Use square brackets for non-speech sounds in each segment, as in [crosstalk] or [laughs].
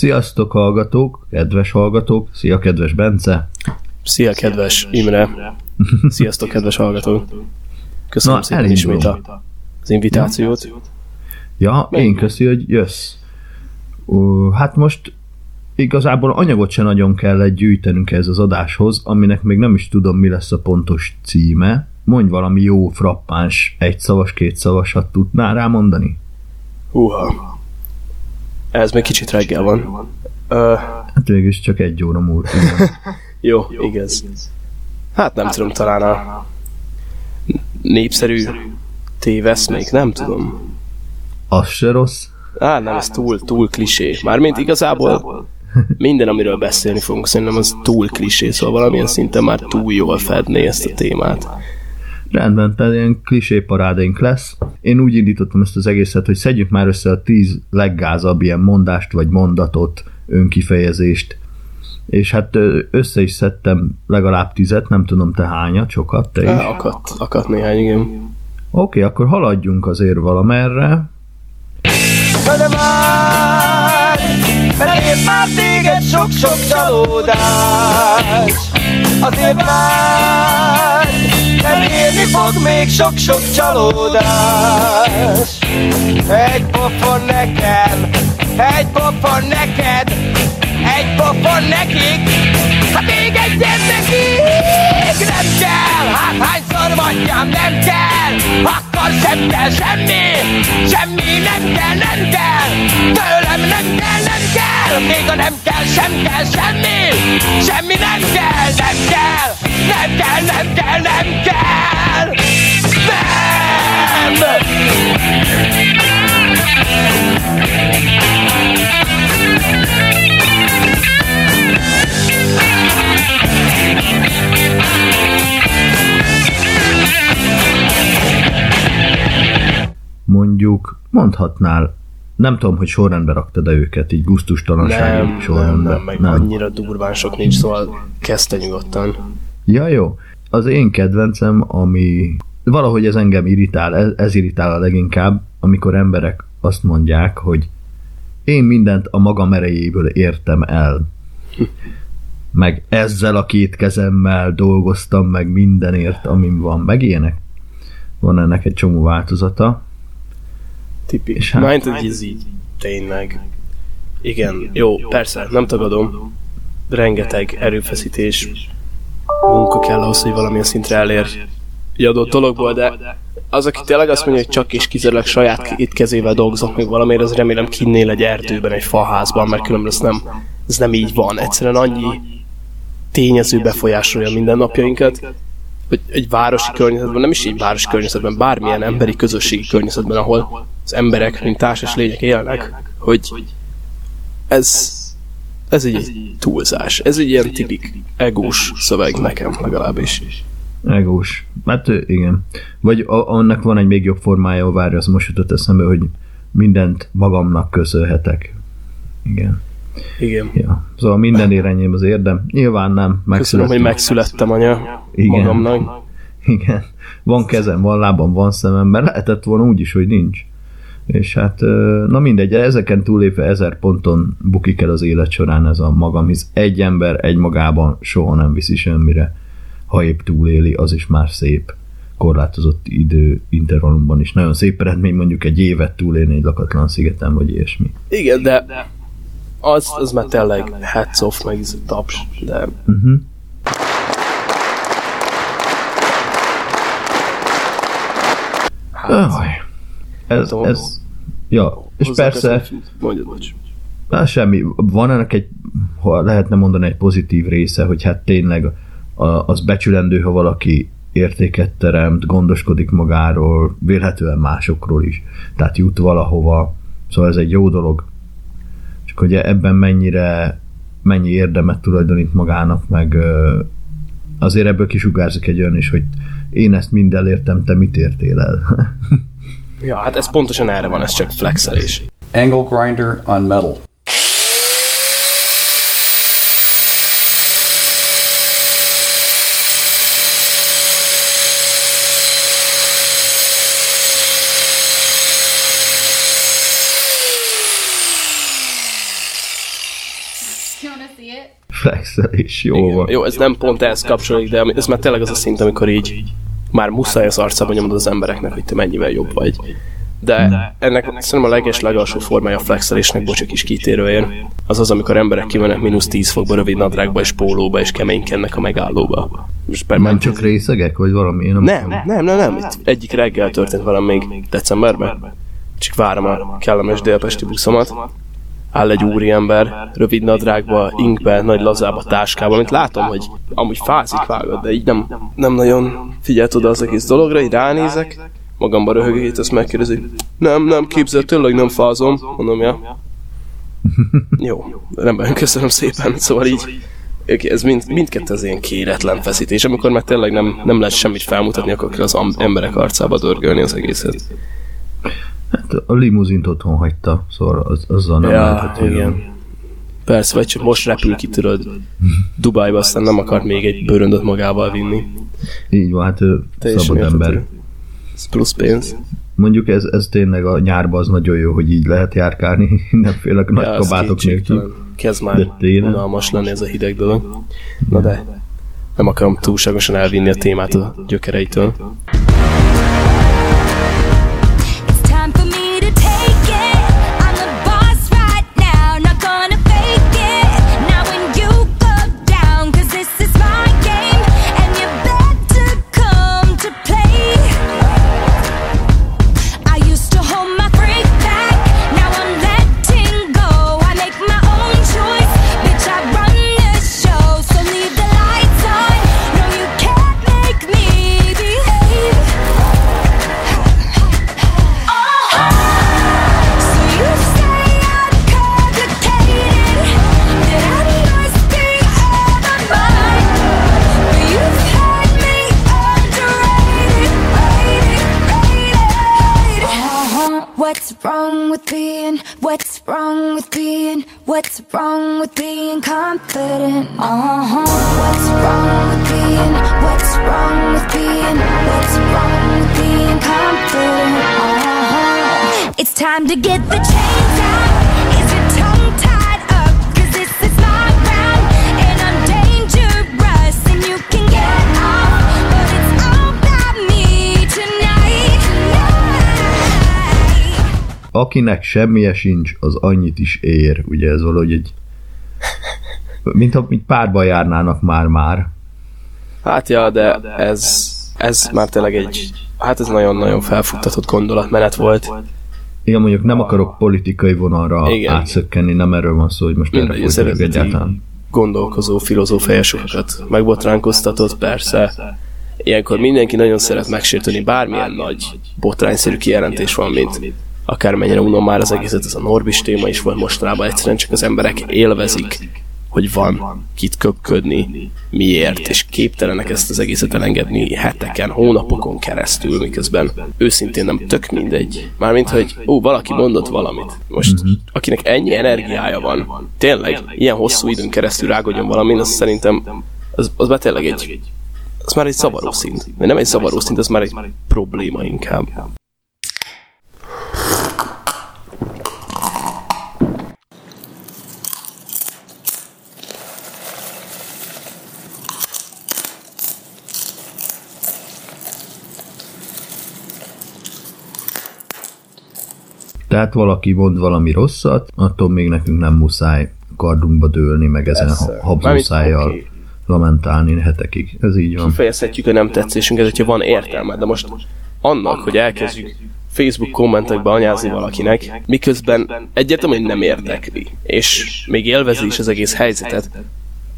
Sziasztok hallgatók, kedves hallgatók, szia kedves Bence. Szia kedves Imre. [laughs] Sziasztok kedves hallgatók. Köszönöm Na, szépen elindulunk. ismét a, az invitációt. Ja, én köszi, hogy jössz. Ó, hát most igazából anyagot se nagyon kellett gyűjtenünk ez az adáshoz, aminek még nem is tudom, mi lesz a pontos címe. Mondj valami jó, frappáns, egy szavas, két szavasat tudnál rá mondani? Húha. Ez még kicsit reggel van. Ö, Hát végül is csak egy óra múlt. [laughs] jó, igaz. Hát nem tudom, talán a népszerű tévesz még, nem tudom. Az se rossz. Á, nem, ez túl, túl klisé. Mármint igazából minden, amiről beszélni fogunk, szerintem az túl klisé, szóval valamilyen szinten már túl jól fedné ezt a témát. Rendben, tehát ilyen kliséparádénk lesz. Én úgy indítottam ezt az egészet, hogy szedjük már össze a tíz leggázabb ilyen mondást, vagy mondatot, önkifejezést, és hát össze is szedtem legalább tizet, nem tudom te hányat, sokat, te is. Akadt, akadt néhány, igen. Oké, akkor haladjunk azért valamerre. De már, mert épp már téged sok-sok csalódás Azért már, mert érni fog még sok-sok csalódás. Egy pofon nekem, egy pofon neked, egy pofon nekik. Hát még egyet nekik nem kell Hát hányszor mondjam nem kell. Akkor sem kell semmi Semmi nem kell, nem kell. Tőlem nem kell, nem kell Még a nem kell, sem kell semmi. Semmi nem kell, nem kell Nem kell, nem kell, nem kell. Nem! Mondhatnál, nem tudom, hogy sorrendbe raktad-e őket, így gusztustalansági Nem, nem, sorrendbe. nem, meg annyira durván sok nincs, szóval kezdte nyugodtan. Ja, jó. Az én kedvencem, ami valahogy ez engem irritál, ez, ez irritál a leginkább, amikor emberek azt mondják, hogy én mindent a magam erejéből értem el. Meg ezzel a két kezemmel dolgoztam meg mindenért, amim van. Meg ilyenek. Van ennek egy csomó változata. Tipik. És hát-. Mind, hogy ez így tényleg. Igen, jó, persze, nem tagadom. Rengeteg erőfeszítés, munka kell ahhoz, hogy valamilyen szintre elér egy adott dologból, de az, aki tényleg azt mondja, hogy csak és kizárólag saját itt kezével dolgozok még valamiért, az remélem kinnél egy erdőben, egy faházban, mert különben ez nem, ez nem így van. Egyszerűen annyi tényező befolyásolja mindennapjainkat, hogy egy városi környezetben, nem is így városi környezetben, bármilyen emberi közösségi környezetben, ahol az emberek, mint társas lények élnek, hogy ez, ez egy, egy túlzás. Ez egy ilyen tipik egós szöveg nekem legalábbis. Egós. Hát igen. Vagy a, annak van egy még jobb formája, várja, az most jutott eszembe, hogy mindent magamnak köszönhetek. Igen. Igen. Ja. Szóval minden érenyém az érdem. Nyilván nem. Köszönöm, Megszülettem. hogy megszülettem, anya, Igen. magamnak. Igen. Van kezem, van lábam, van szemem, mert lehetett volna úgy is, hogy nincs. És hát, na mindegy, ezeken túlépve ezer ponton bukik el az élet során ez a magam, hisz egy ember egymagában soha nem viszi semmire. Ha épp túléli, az is már szép korlátozott idő intervallumban is. Nagyon szép eredmény mondjuk egy évet túlélni egy lakatlan szigeten, vagy ilyesmi. Igen, de az, az már tényleg hats off, meg ez a taps, de Uh-huh. hát, ez, ez, ja, és persze, Mondjad, bocs. Na, semmi. Van ennek egy, ha lehetne mondani, egy pozitív része, hogy hát tényleg a, az becsülendő, ha valaki értéket teremt, gondoskodik magáról, vélhetően másokról is. Tehát jut valahova. Szóval ez egy jó dolog. Hogy ebben mennyire mennyi érdemet tulajdonít magának, meg azért ebből kisugárzik egy olyan is, hogy én ezt mind elértem, te mit értél el? [laughs] Ja, hát ez pontosan erre van, ez csak flexelés. Angle grinder on metal. You wanna see it? Flexelés, jó Igen. van. Jó, ez nem pont ehhez kapcsolódik, de ez már tényleg az a szint, amikor így már muszáj az arcába nyomod az embereknek, hogy te mennyivel jobb vagy. De ennek szerintem a leges legalsó formája a flexelésnek, bocsok is kitérőjén, az az, amikor emberek kimennek mínusz 10 fokba, rövid nadrágba és pólóba, és keménykednek a megállóba. Most per Nem csak részegek, vagy valami? Én nem, nem, nem, nem. Itt egyik reggel történt velem még decemberben. Csak várom a kellemes délpesti buszomat. Áll egy úriember, rövid nadrágba, inkbe, nagy lazába, táskába, amit látom, hogy amúgy fázik vágod, de így nem, nem nagyon figyelt oda az egész dologra, így ránézek, magamba röhögök, itt azt megkérdezi, nem, nem, képzel, tényleg nem fázom, mondom, ja. Jó, rendben, köszönöm szépen, szóval így, ez mind, mindkettő az ilyen kéretlen feszítés, amikor már tényleg nem, nem lehet semmit felmutatni, akkor kell az emberek arcába dörgölni az egészet. Hát a limuzint otthon hagyta, szóval az, azzal nem Ja, lehetett. igen. Persze, vagy csak most repül ki, tudod, Dubájba, aztán nem akar még egy bőröndöt magával vinni. Így van, hát ő Teljesen szabad ember. Ez plusz pénz. Mondjuk ez, ez tényleg a nyárban az nagyon jó, hogy így lehet járkálni [laughs] mindenféle nagy Ja, az kabátok nélkül. Kezd már unalmas lenni ez a hideg dolog. Na de nem akarom túlságosan elvinni a témát a gyökereitől. Akinek semmije sincs, az annyit is ér. Ugye ez valahogy egy... Mint ha így párba járnának már-már. Hát ja, de ez, ez már tényleg egy, hát ez nagyon-nagyon felfuttatott gondolatmenet volt. Igen, mondjuk nem akarok politikai vonalra Igen. átszökkenni, nem erről van szó, hogy most erre folytatjuk egyáltalán. gondolkozó, filozófiásokat megbotránkoztatott, persze. Ilyenkor mindenki nagyon szeret megsérteni bármilyen nagy botrányszerű kijelentés van, mint akármennyire unom már az egészet, ez a Norbis téma is volt mostanában, egyszerűen csak az emberek élvezik, hogy van kit köpködni, miért, és képtelenek ezt az egészet elengedni heteken, hónapokon keresztül, miközben őszintén nem tök mindegy. Mármint, hogy ó, valaki mondott valamit. Most, akinek ennyi energiája van, tényleg, ilyen hosszú időn keresztül rágodjon valamin, az szerintem, az, az már tényleg egy, az már egy zavaró szint. Vagy nem egy zavaró szint, az már egy probléma inkább. Tehát valaki mond valami rosszat, attól még nekünk nem muszáj kardunkba dőlni, meg ezen habzószájjal oké. lamentálni hetekig. Ez így van. kifejezhetjük a nem tetszésünket, hogyha van értelme, de most annak, hogy elkezdjük Facebook kommentekbe anyázni valakinek, miközben egyértelműen nem érdekli, és még élvezi is az egész helyzetet,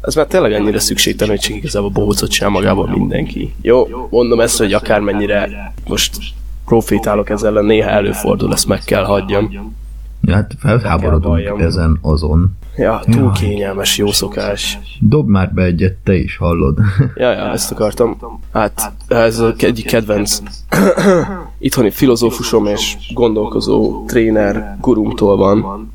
ez már tényleg annyira szükségtelen, hogy csak igazából bohócot csinál magával mindenki. Jó, mondom ezt, hogy akármennyire most profétálok ezzel ellen, néha előfordul, ezt meg kell hagyjam. Hát felháborodunk ezen azon. Ja, túl kényelmes, jó szokás. Dob már be egyet, te is hallod. Ja, ja, ezt akartam. Hát ez az egyik kedvenc [coughs] itthoni filozófusom és gondolkozó tréner gurumtól van,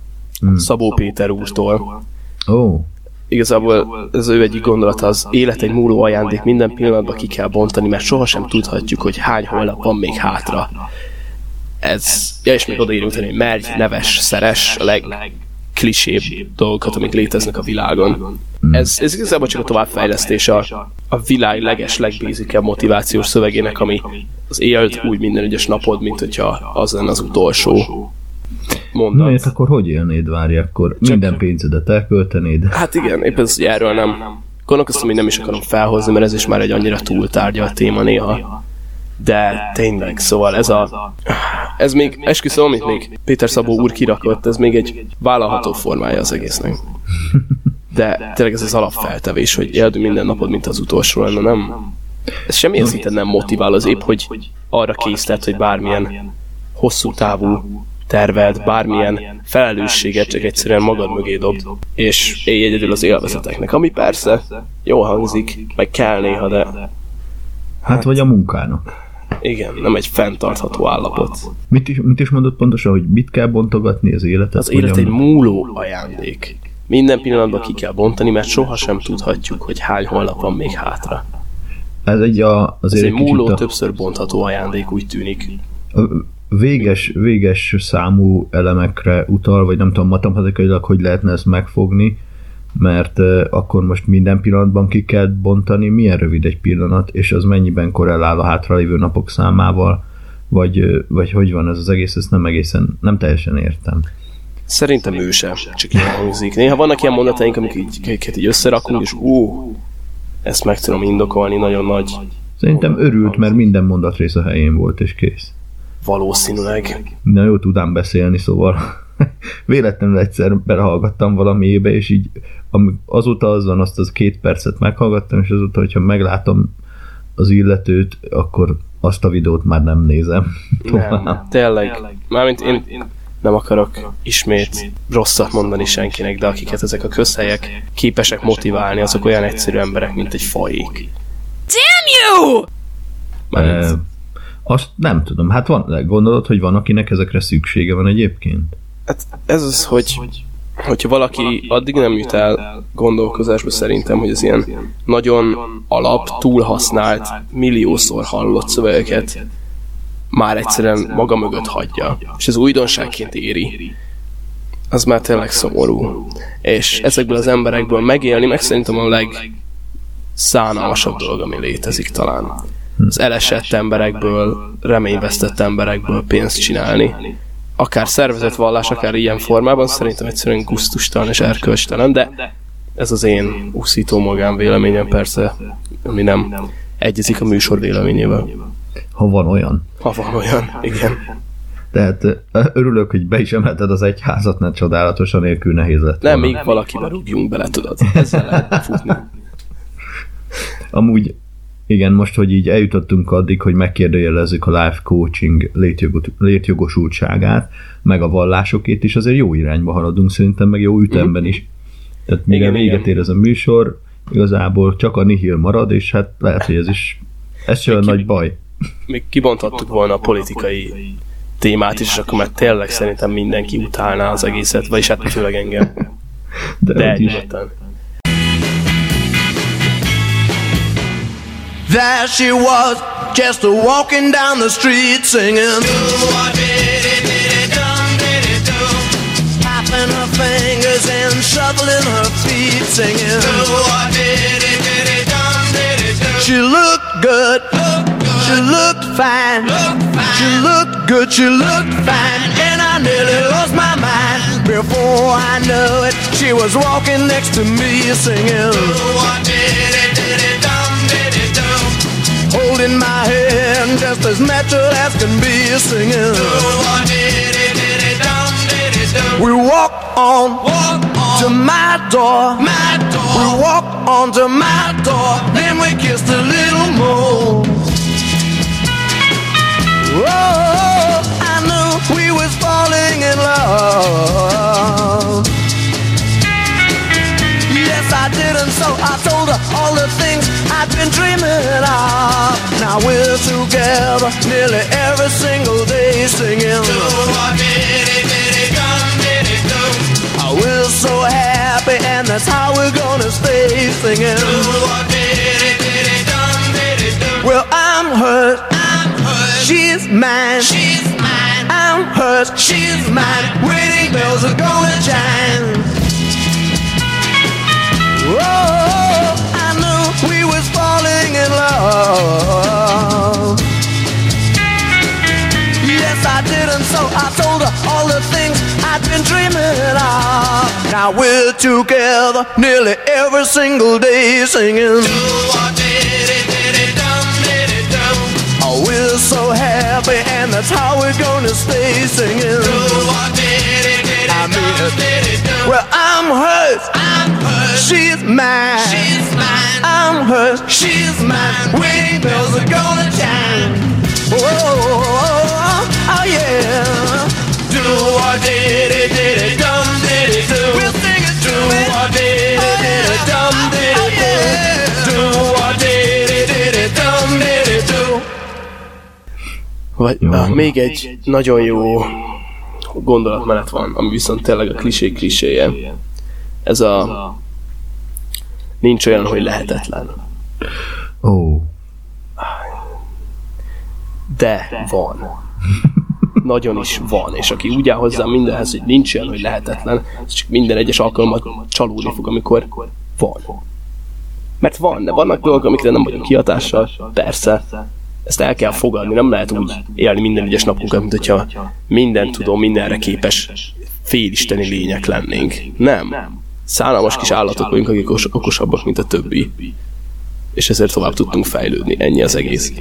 Szabó Péter úrtól. Ó, Igazából ez ő egyik gondolat az élet egy múló ajándék, minden pillanatban ki kell bontani, mert sohasem tudhatjuk, hogy hány holnap van még hátra. Ez, ja és még odaírunk hogy merj, neves, szeres, a leg, klisébb dolgokat, amik léteznek a világon. Ez, ez igazából csak a továbbfejlesztés a, a világ leges, legbézikebb motivációs szövegének, ami az élt úgy minden egyes napod, mint hogyha az lenne az utolsó mondat. hát akkor hogy élnéd, várj, akkor minden pénzedet elköltenéd? Hát igen, éppen hogy erről nem gondolkoztam, hogy nem is akarom felhozni, mert ez is már egy annyira túltárgyalt téma néha. De tényleg, szóval ez a... Ez még, esküszöm, amit még Péter Szabó úr kirakott, ez még egy vállalható formája az egésznek. De tényleg ez az alapfeltevés, hogy éld minden napod, mint az utolsó lenne, nem? Ez semmilyen szinten nem motivál, az épp, hogy arra késztet, hogy bármilyen hosszú távú terved, bármilyen felelősséget csak egyszerűen magad mögé dobd, és élj egyedül az élvezeteknek, ami persze jól hangzik, meg kell néha, de Hát vagy a munkának. igen, nem egy fenntartható állapot. Mit is, mit is mondott pontosan, hogy mit kell bontogatni az életet? Az élet egy múló ajándék. Minden pillanatban ki kell bontani, mert sohasem tudhatjuk, hogy hány holnap van még hátra. Ez egy a, Ez azért egy egy kicsit múló, a, többször bontható ajándék, úgy tűnik. Véges, véges számú elemekre utal, vagy nem tudom matematikailag, hogy lehetne ezt megfogni, mert akkor most minden pillanatban ki kell bontani, milyen rövid egy pillanat, és az mennyiben korrelál a hátralévő napok számával, vagy, vagy hogy van ez az egész, ezt nem egészen, nem teljesen értem. Szerintem ő sem, csak ilyen hangzik. Néha vannak ilyen mondataink, amik így, amiket így összerakunk, és ú, ezt meg tudom indokolni, nagyon nagy Szerintem örült, mert minden mondatrész a helyén volt, és kész. Valószínűleg. Na jó, tudám beszélni, szóval [laughs] véletlenül egyszer belehallgattam valamiébe, és így azóta az van, azt az két percet meghallgattam, és azóta, hogyha meglátom az illetőt, akkor azt a videót már nem nézem. Nem, [laughs] tényleg. Mármint én nem akarok ismét rosszat mondani senkinek, de akiket ezek a közhelyek képesek motiválni, azok olyan egyszerű emberek, mint egy fajék. Damn you! Mármint, azt nem tudom. Hát van, gondolod, hogy van, akinek ezekre szüksége van egyébként? hát ez az, hogy hogyha valaki addig nem jut el gondolkozásba szerintem, hogy az ilyen nagyon alap, túlhasznált, milliószor hallott szövegeket már egyszerűen maga mögött hagyja, és ez újdonságként éri, az már tényleg szomorú. És ezekből az emberekből megélni, meg szerintem a legszánalmasabb dolog, ami létezik talán. Az elesett emberekből, reményvesztett emberekből pénzt csinálni. Akár szervezett vallás, akár ilyen formában, szerintem egyszerűen gusztustalan és erkölcstelen, de ez az én úszító magánvéleményem persze, ami nem egyezik a műsor véleményével. Ha van olyan. Ha van olyan, igen. Tehát örülök, hogy be is emelted az egyházat, mert csodálatosan nélkül nehéz lett Nem, még valakibe rúgjunk bele, tudod. [laughs] Ezzel lehet futni. Amúgy igen, most, hogy így eljutottunk addig, hogy megkérdőjelezzük a life coaching létjogot- létjogosultságát, meg a vallásokét is, azért jó irányba haladunk szerintem, meg jó ütemben is. Tehát mire Igen, véget igen. ér ez a műsor, igazából csak a nihil marad, és hát lehet, hogy ez is ez sem olyan nagy baj. Még kibonthattuk volna a politikai témát is, és akkor már tényleg szerintem mindenki utálná az egészet, vagyis hát főleg engem. De, De There she was, just walking down the street singing. Tapping her fingers and shuffling her feet singing. She looked good, she looked fine, she looked good, she looked fine, and I nearly lost my mind. Before I knew it, she was walking next to me singing. Holding my hand just as natural as can be singing. We walk on, to my door. We walk on to my door. Then we kissed a little more. Oh, I knew we was falling in love. I did, and so I told her all the things I've been dreaming of. Now we're together nearly every single day singing. Oh, we're so happy, and that's how we're gonna stay singing. Well, I'm hurt. She's mine. I'm hers, she's mine. Wedding bells are gonna chime. Whoa, I knew we was falling in love. Yes, I did, and so I told her all the things I'd been dreaming of. Now we're together nearly every single day singing. Oh, we're so happy, and that's how we're gonna stay singing. Well, I'm hers. I'm hers. She's mine. She's mine. I'm hers. She's mine. Wedding bells are gonna chime. Oh, oh, oh, oh, oh, yeah. Do a diddy diddy dum diddy do. We'll sing it. Do a diddy diddy dum diddy do. Do a diddy diddy dum diddy do. Vagy, na, még egy nagyon jó gondolatmenet van, ami viszont tényleg a klisé kliséje. Ez a nincs olyan, hogy lehetetlen. Ó, De van. Nagyon is van, és aki úgy áll hozzá mindenhez, hogy nincs olyan, hogy lehetetlen, csak minden egyes alkalommal csalódni fog, amikor van. Mert van, de vannak dolgok, amikre nem vagyunk kihatással, persze, ezt el kell fogadni, nem lehet úgy élni minden egyes napunkat, mint hogyha minden tudó, mindenre képes félisteni lények lennénk. Nem. Szállalmas kis állatok vagyunk, akik okos- okosabbak, mint a többi. És ezért tovább tudtunk fejlődni. Ennyi az egész.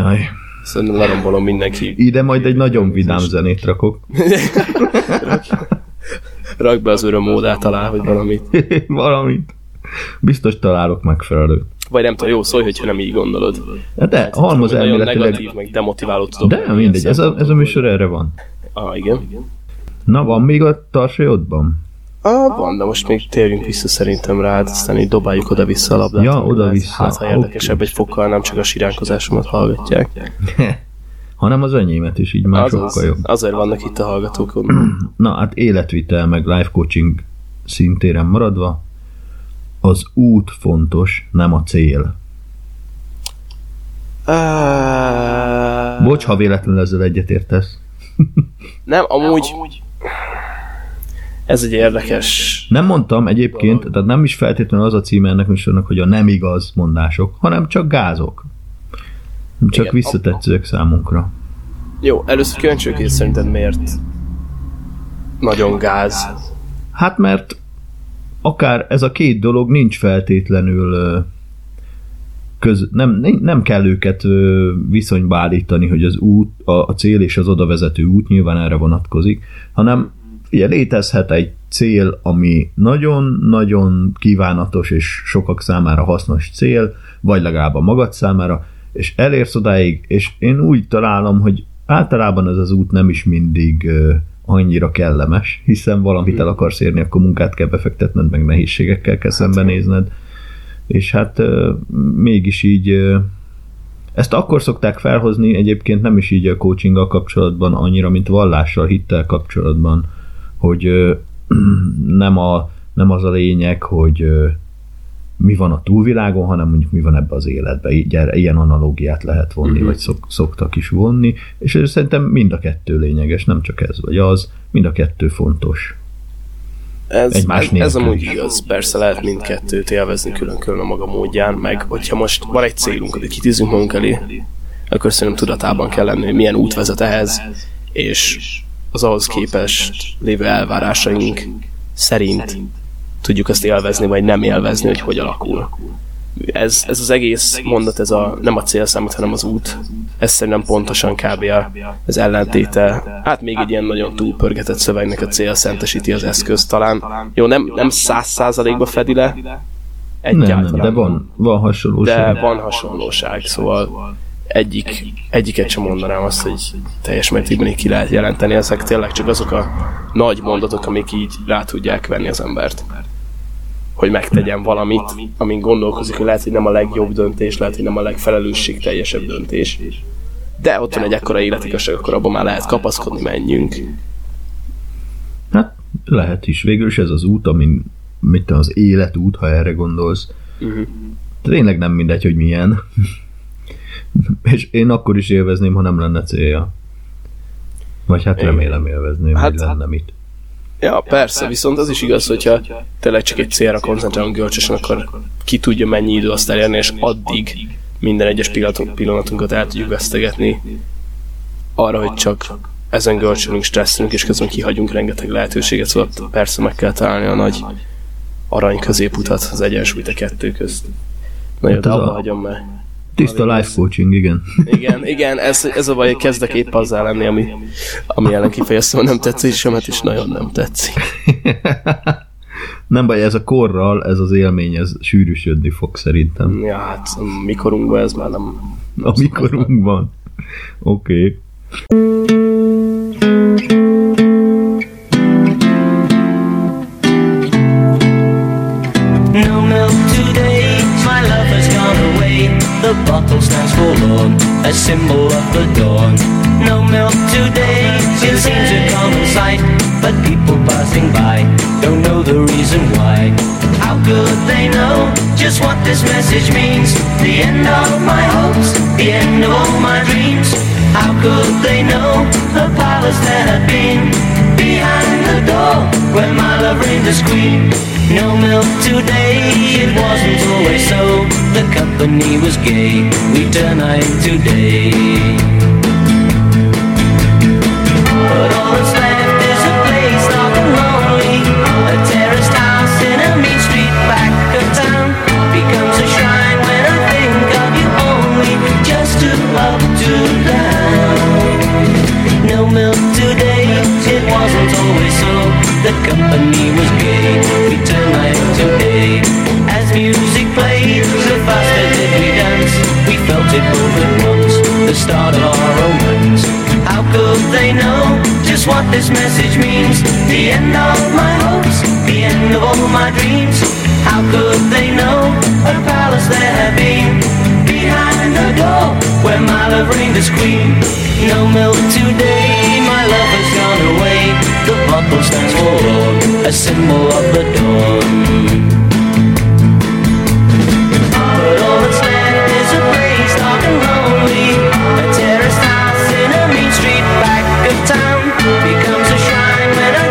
Hajaj. Szerintem lerombolom mindenki. Ide majd egy nagyon vidám zenét rakok. [laughs] Rak be az örömmódát alá, vagy valamit. [laughs] Valamit. Biztos találok megfelelő. Vagy nem tudom, jó, szólj, hogyha nem így gondolod. De halmoz Nagyon elméletileg... negatív, meg demotiváló tudok. De mindegy, ilyen ez a, ez a műsor erre van. Ah, igen. Na, van még a tarsajodban? Ah, van, de most még térjünk vissza szerintem rá, hát aztán így dobáljuk oda-vissza a labdát. Ja, Hát, oda-vissza. Hát, ha érdekesebb egy fokkal, nem csak a siránkozásomat hallgatják. [laughs] Hanem az enyémet is, így már Azaz, sokkal jobb. azért vannak itt a hallgatók. [clears throat] Na, hát életvitel, meg life coaching szintéren maradva, az út fontos, nem a cél. Uh, Bocs, ha véletlenül ezzel egyetértesz. nem, [laughs] amúgy ez egy érdekes... Nem mondtam egyébként, tehát nem is feltétlenül az a címe ennek műsornak, hogy a nem igaz mondások, hanem csak gázok. Nem csak Igen. visszatetszőek számunkra. Jó, először kíváncsi vagyok, hogy szerinted miért nagyon gáz. Hát mert akár ez a két dolog nincs feltétlenül köz, nem, nem kell őket viszonyba állítani, hogy az út, a, a cél és az oda vezető út nyilván erre vonatkozik, hanem ugye létezhet egy cél, ami nagyon-nagyon kívánatos és sokak számára hasznos cél, vagy legalább a magad számára, és elérsz odáig, és én úgy találom, hogy általában ez az út nem is mindig annyira kellemes, hiszen valamit el akarsz érni, akkor munkát kell befektetned, meg nehézségekkel kell szembenézned, és hát mégis így ezt akkor szokták felhozni, egyébként nem is így a coachinggal kapcsolatban annyira, mint vallással, hittel kapcsolatban, hogy [clears throat] nem, a, nem az a lényeg, hogy mi van a túlvilágon, hanem mondjuk mi van ebbe az életbe. Így, ilyen analógiát lehet vonni, uh-huh. vagy szok, szoktak is vonni, és ez szerintem mind a kettő lényeges, nem csak ez vagy az, mind a kettő fontos. Ez, Egymás ez, ez nélkül. amúgy igaz. Persze lehet mindkettőt élvezni külön-külön a maga módján, meg hogyha most van egy célunk, hogy kitűzünk magunk elé, akkor szerintem tudatában kell lenni, hogy milyen út vezet ehhez, és az ahhoz képest lévő elvárásaink szerint tudjuk azt élvezni, vagy nem élvezni, hogy hogy alakul. Ez, ez az egész mondat, ez a, nem a cél számít, hanem az út. Ez szerintem pontosan kb. az ellentéte. Hát még egy ilyen nagyon túlpörgetett szövegnek a cél szentesíti az eszközt talán. Jó, nem, nem száz százalékba fedi le, Nem, egyáltalán. nem, de van, van hasonlóság. De van hasonlóság, szóval egyik, egyiket sem mondanám azt, hogy teljes mértékben ki lehet jelenteni. Ezek tényleg csak azok a nagy mondatok, amik így rá tudják venni az embert. hogy megtegyen valamit, amin gondolkozik, hogy lehet, hogy nem a legjobb döntés, lehet, hogy nem a legfelelősségteljesebb döntés. De ott van egy ekkora életigazság, akkor abban már lehet kapaszkodni, menjünk. Hát lehet is. Végül is ez az út, amin mit az életút, ha erre gondolsz. Uh-huh. Tényleg nem mindegy, hogy milyen. És én akkor is élvezném, ha nem lenne célja. Vagy hát remélem élvezném, hát, hogy lenne mit. Ja, persze, viszont az is igaz, hogyha tényleg csak egy célra koncentrálunk görcsösen, akkor ki tudja mennyi idő azt elérni, és addig minden egyes pillanatunk, pillanatunkat el tudjuk vesztegetni arra, hogy csak ezen görcsölünk, stresszelünk, és közben kihagyunk rengeteg lehetőséget, szóval persze meg kell találni a nagy arany középutat, az egyensúlyt a kettő közt. Na jó, Hát de ez a- abba hagyom már. Tiszta life coaching, igen. Igen, igen, ez, ez a baj, kezdek épp azzal lenni, ami, ami ellen kifejeztem nem tetszésemet, és nagyon nem tetszik. Nem baj, ez a korral, ez az élmény, ez sűrűsödni fog szerintem. Ja, hát a mikorunkban ez már nem... A mikorunkban. Oké. Okay. A symbol of the dawn. No milk today, it seems a common sight. But people passing by don't know the reason why. How could they know just what this message means? The end of my hopes, the end of all my dreams. How could they know the palace there had been? Behind the door, where my love reigned queen. No milk today, it wasn't always so. The company was gay, we turn night today. But all that's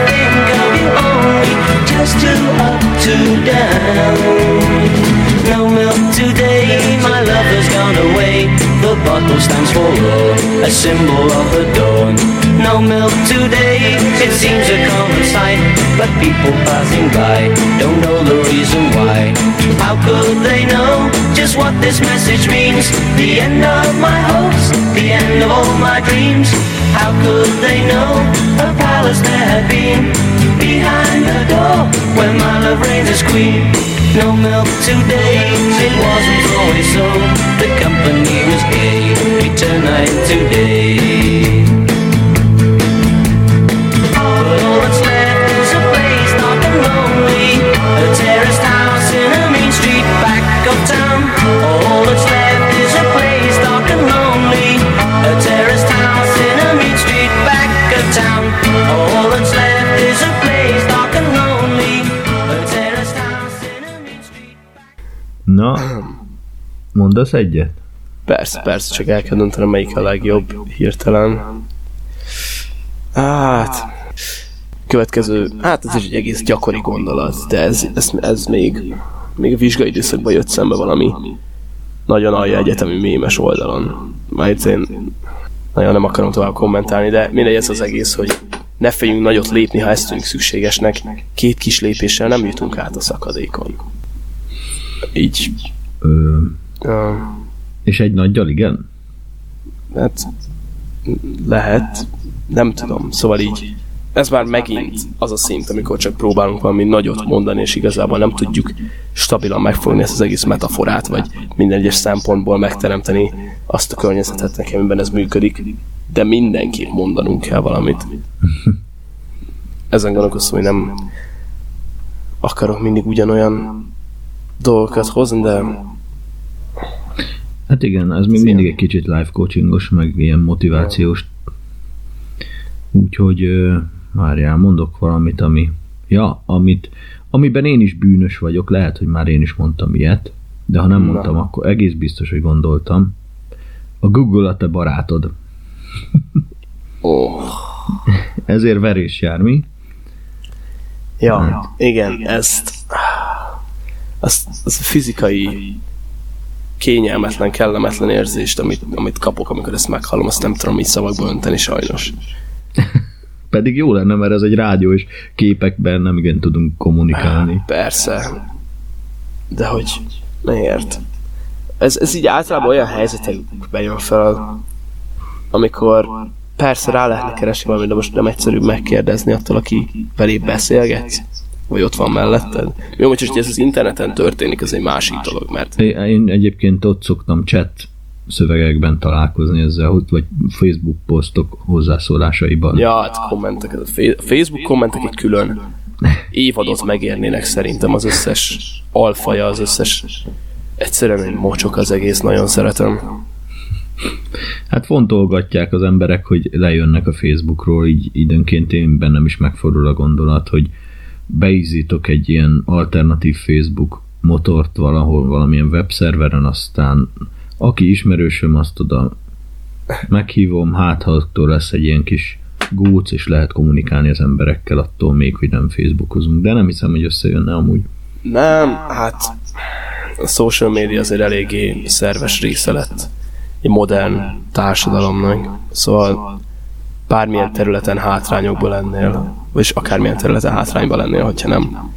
think of you only. Just up to down. No milk today, my love has gone away. The bottle stands for a symbol of the dawn. People passing by don't know the reason why. How could they know just what this message means? The end of my hopes, the end of all my dreams. How could they know a palace there had been? Behind the door, where my love reigns as queen. No milk today, it wasn't always so. The company was gay, we turn night today. But Na, mondasz egyet? Persze, persze, csak el kell döntenem, melyik a legjobb hirtelen. Hát, következő, hát ez is egy egész gyakori gondolat, de ez, ez, ez még, még a vizsgai időszakban jött szembe valami nagyon alja egyetemi mémes oldalon. Majd én nagyon nem akarom tovább kommentálni, de mindegy ez az egész, hogy ne féljünk nagyot lépni, ha ezt tűnünk szükségesnek. Két kis lépéssel nem jutunk át a szakadékon. Így. Ö, Uh, és egy nagyjal, igen? Hát lehet, nem tudom, szóval így ez már megint az a szint, amikor csak próbálunk valami nagyot mondani, és igazából nem tudjuk stabilan megfogni ezt az egész metaforát, vagy minden egyes szempontból megteremteni azt a környezetet nekem, amiben ez működik, de mindenképp mondanunk kell valamit. [laughs] Ezen gondolkoztam, hogy nem akarok mindig ugyanolyan dolgokat hozni, de Hát igen, ez még mindig egy kicsit life coachingos, meg ilyen motivációs. Úgyhogy várjál, mondok valamit, ami... Ja, amit, amiben én is bűnös vagyok, lehet, hogy már én is mondtam ilyet, de ha nem Na. mondtam, akkor egész biztos, hogy gondoltam. A Google a te barátod. ó, Ezért verés jár, mi? ja, igen, ezt azt, az a fizikai kényelmetlen, kellemetlen érzést, amit, amit kapok, amikor ezt meghallom, azt nem tudom így szavakba önteni sajnos. Pedig jó lenne, mert ez egy rádió, és képekben nem igen tudunk kommunikálni. Persze. De hogy miért? Ez, ez így általában olyan helyzetekben jön fel, amikor persze rá lehetne keresni valamit, de most nem egyszerűbb megkérdezni attól, aki velé beszélgetsz, vagy ott van melletted. Jó, hogy ez az interneten történik, az egy másik dolog, mert Én egyébként ott szoktam chat szövegekben találkozni ezzel, vagy Facebook posztok hozzászólásaiban. Ja, hát kommentek, a Facebook kommentek egy külön évadot megérnének szerintem az összes alfaja, az összes egyszerűen egy mocsok az egész, nagyon szeretem. Hát fontolgatják az emberek, hogy lejönnek a Facebookról, így időnként én bennem is megfordul a gondolat, hogy beízítok egy ilyen alternatív Facebook motort valahol valamilyen webszerveren, aztán aki ismerősöm, azt oda meghívom, hát ha attól lesz egy ilyen kis góc, és lehet kommunikálni az emberekkel attól még, hogy nem Facebookozunk, de nem hiszem, hogy összejönne amúgy. Nem, hát a social media azért eléggé szerves része lett egy modern társadalomnak. Szóval bármilyen területen hátrányokból lennél, vagy akármilyen területen hátrányban lennél, hogyha nem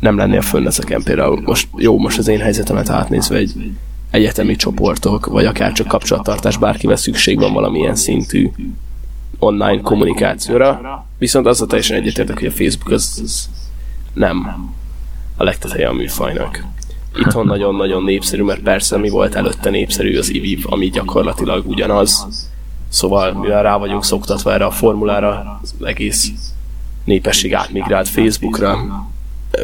nem lennél fönn ezeken. Például most, jó, most az én helyzetemet átnézve egy egyetemi csoportok, vagy akár csak kapcsolattartás, bárkivel szükség van valamilyen szintű online kommunikációra, viszont azzal teljesen egyetértek, hogy a Facebook az, az nem a legteteje a műfajnak. Itthon nagyon-nagyon népszerű, mert persze mi volt előtte népszerű az IVIV, ami gyakorlatilag ugyanaz. Szóval, mivel rá vagyunk szoktatva erre a formulára, az egész népesség átmigrált Facebookra.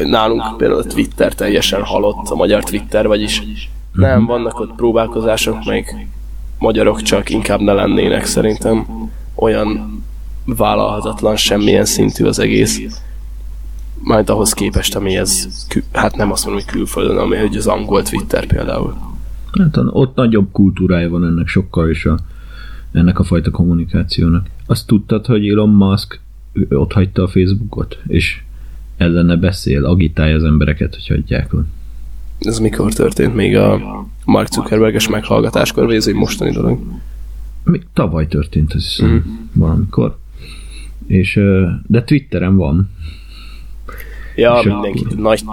Nálunk például a Twitter teljesen halott, a magyar Twitter, vagyis nem, vannak ott próbálkozások, meg magyarok csak inkább ne lennének szerintem. Olyan vállalhatatlan semmilyen szintű az egész majd ahhoz képest, ami ez, hát nem azt mondom, hogy külföldön, ami hogy az angol Twitter például. Hát ott nagyobb kultúrája van ennek sokkal is a, ennek a fajta kommunikációnak. Azt tudtad, hogy Elon Musk ott hagyta a Facebookot, és ellene beszél, agitálja az embereket, hogy hagyják ott. Ez mikor történt? Még a Mark Zuckerberges meghallgatáskor, vagy ez egy mostani dolog? Még tavaly történt, ez hiszem, mm. valamikor. És, de Twitteren van. Ja, És mindenki, akkor- nagy,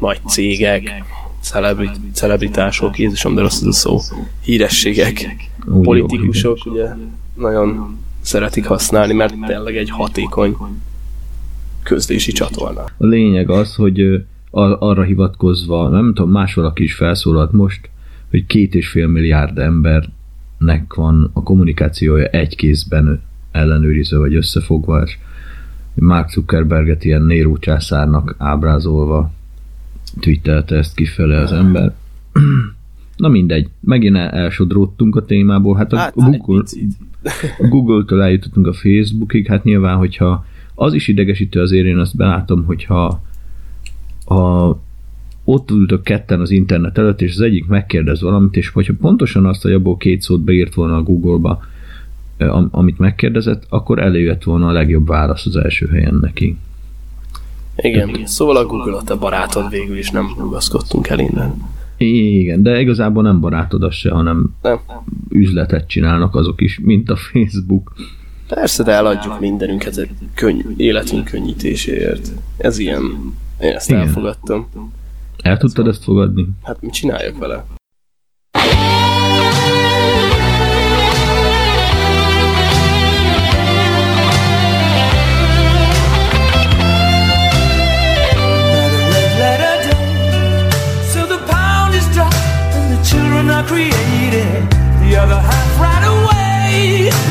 nagy cégek, celebri, celebritások, Jézusom, de rossz ez a szó, hírességek, politikusok, ugye, nagyon szeretik használni, mert tényleg egy hatékony közlési csatorna. A lényeg az, hogy ar- arra hivatkozva, nem tudom, más valaki is felszólalt most, hogy két és fél milliárd embernek van a kommunikációja egy kézben ellenőrizve vagy összefogva, és Mark Zuckerberget ilyen Néró császárnak ábrázolva twittelte ezt kifele az ember. [clears throat] Na mindegy, megint el- elsodródtunk a témából. Hát a Hát, Google, a [laughs] Google-től eljutottunk a Facebookig, hát nyilván, hogyha az is idegesítő azért, én azt belátom, hogyha a, ott ültök ketten az internet előtt, és az egyik megkérdez valamit, és hogyha pontosan azt, hogy abból két szót beírt volna a Google-ba, am- amit megkérdezett, akkor előjött volna a legjobb válasz az első helyen neki. Igen, szóval a Google a te barátod végül is nem rugaszkodtunk el innen. Igen, de igazából nem barátod az se, hanem Nem. üzletet csinálnak azok is, mint a Facebook. Persze, de eladjuk mindenünket egy könny, életünk könnyítéséért. Ez ilyen. Én ezt Igen. elfogadtam. El tudtad ezt fogadni? Hát mit csináljak vele? Other half right away,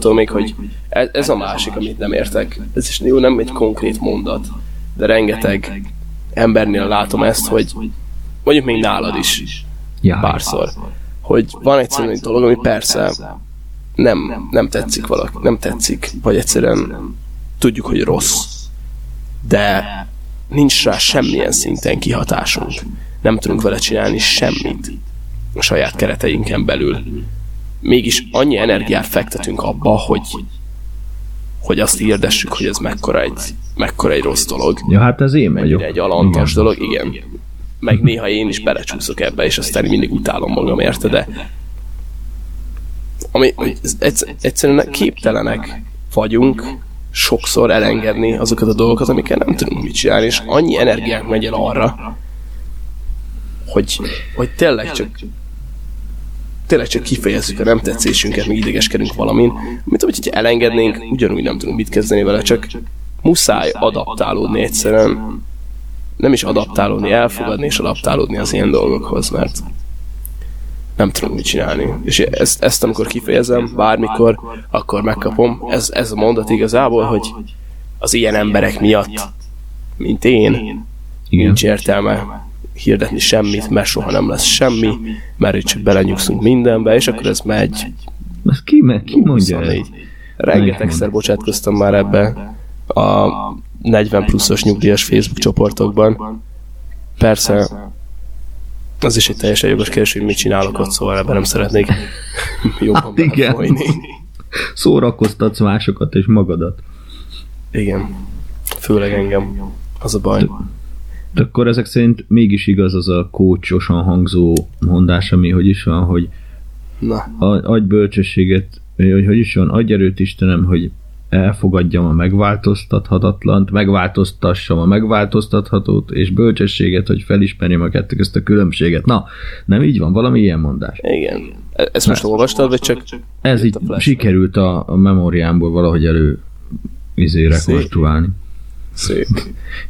attól még, hogy ez, ez a másik, amit nem értek. Ez is jó, nem egy konkrét mondat, de rengeteg embernél látom ezt, hogy mondjuk még nálad is párszor, hogy van egyszerűen egy dolog, ami persze nem, nem tetszik valaki, nem tetszik, vagy egyszerűen tudjuk, hogy rossz, de nincs rá semmilyen szinten kihatásunk. Nem tudunk vele csinálni semmit a saját kereteinken belül. Mégis annyi energiát fektetünk abba, hogy hogy azt hirdessük, hogy ez mekkora egy, mekkora egy rossz dolog. Ja, hát ez én vagyok. Egy alantas Igen. dolog, igen. Meg néha én is belecsúszok ebbe, és aztán mindig utálom magam érte, de ami egyszerűen képtelenek vagyunk sokszor elengedni azokat a dolgokat, amikkel nem tudunk mit csinálni, és annyi energiánk megy el arra, hogy, hogy tényleg csak tényleg csak kifejezzük a nem tetszésünket, meg idegeskedünk valamin, mint hogyha elengednénk, ugyanúgy nem tudunk mit kezdeni vele, csak muszáj adaptálódni egyszerűen. Nem is adaptálódni, elfogadni és adaptálódni az ilyen dolgokhoz, mert nem tudunk mit csinálni. És ezt, ezt amikor kifejezem, bármikor, akkor megkapom. Ez, ez a mondat igazából, hogy az ilyen emberek miatt, mint én, Igen. nincs értelme hirdetni semmit, mert soha nem lesz semmi, mert itt csak belenyugszunk mindenbe, és akkor ez megy Ezt ki, me- ki mondja ezt? 24. Rengetegszer bocsátkoztam már ebbe a 40 pluszos nyugdíjas Facebook csoportokban. Persze, az is egy teljesen jogos kérdés, hogy mit csinálok ott, szóval ebben nem szeretnék [laughs] jobban Hát igen. Szórakoztatsz másokat és magadat. Igen. Főleg engem. Az a baj. Akkor ezek szerint mégis igaz az a kócsosan hangzó mondás, ami hogy is van, hogy Na, a- adj bölcsességet, hogy hogy is van, adj erőt Istenem, hogy elfogadjam a megváltoztathatatlant, megváltoztassam a megváltoztathatót, és bölcsességet, hogy felismerjem a kettő közt a különbséget. Na, nem így van, valami ilyen mondás. igen. E- Ezt most olvastad, vagy csak Ez így a sikerült a, a memóriámból valahogy elő izé rekonstruálni. Szép.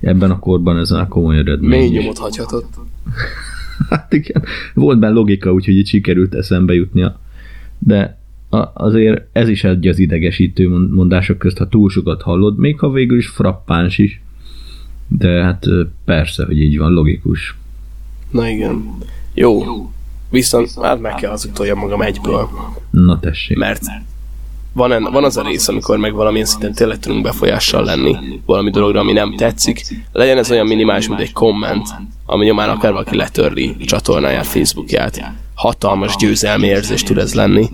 Ebben a korban ez a komoly eredmény. Mély nyomot hagyhatott. [laughs] Hát igen, volt benne logika, úgyhogy itt sikerült eszembe jutnia. De azért ez is egy az idegesítő mond- mondások közt, ha túl sokat hallod, még ha végül is frappáns is. De hát persze, hogy így van, logikus. Na igen. Jó. Viszont hát meg kell az utoljam magam egyből. Na tessék. Mert van, en, van az a rész, amikor meg valamilyen szinten tényleg tudunk befolyással lenni valami dologra, ami nem tetszik. Legyen ez olyan minimális, mint egy komment, ami nyomán akár valaki letörli a csatornáját, Facebookját. Hatalmas győzelmi érzés tud ez lenni.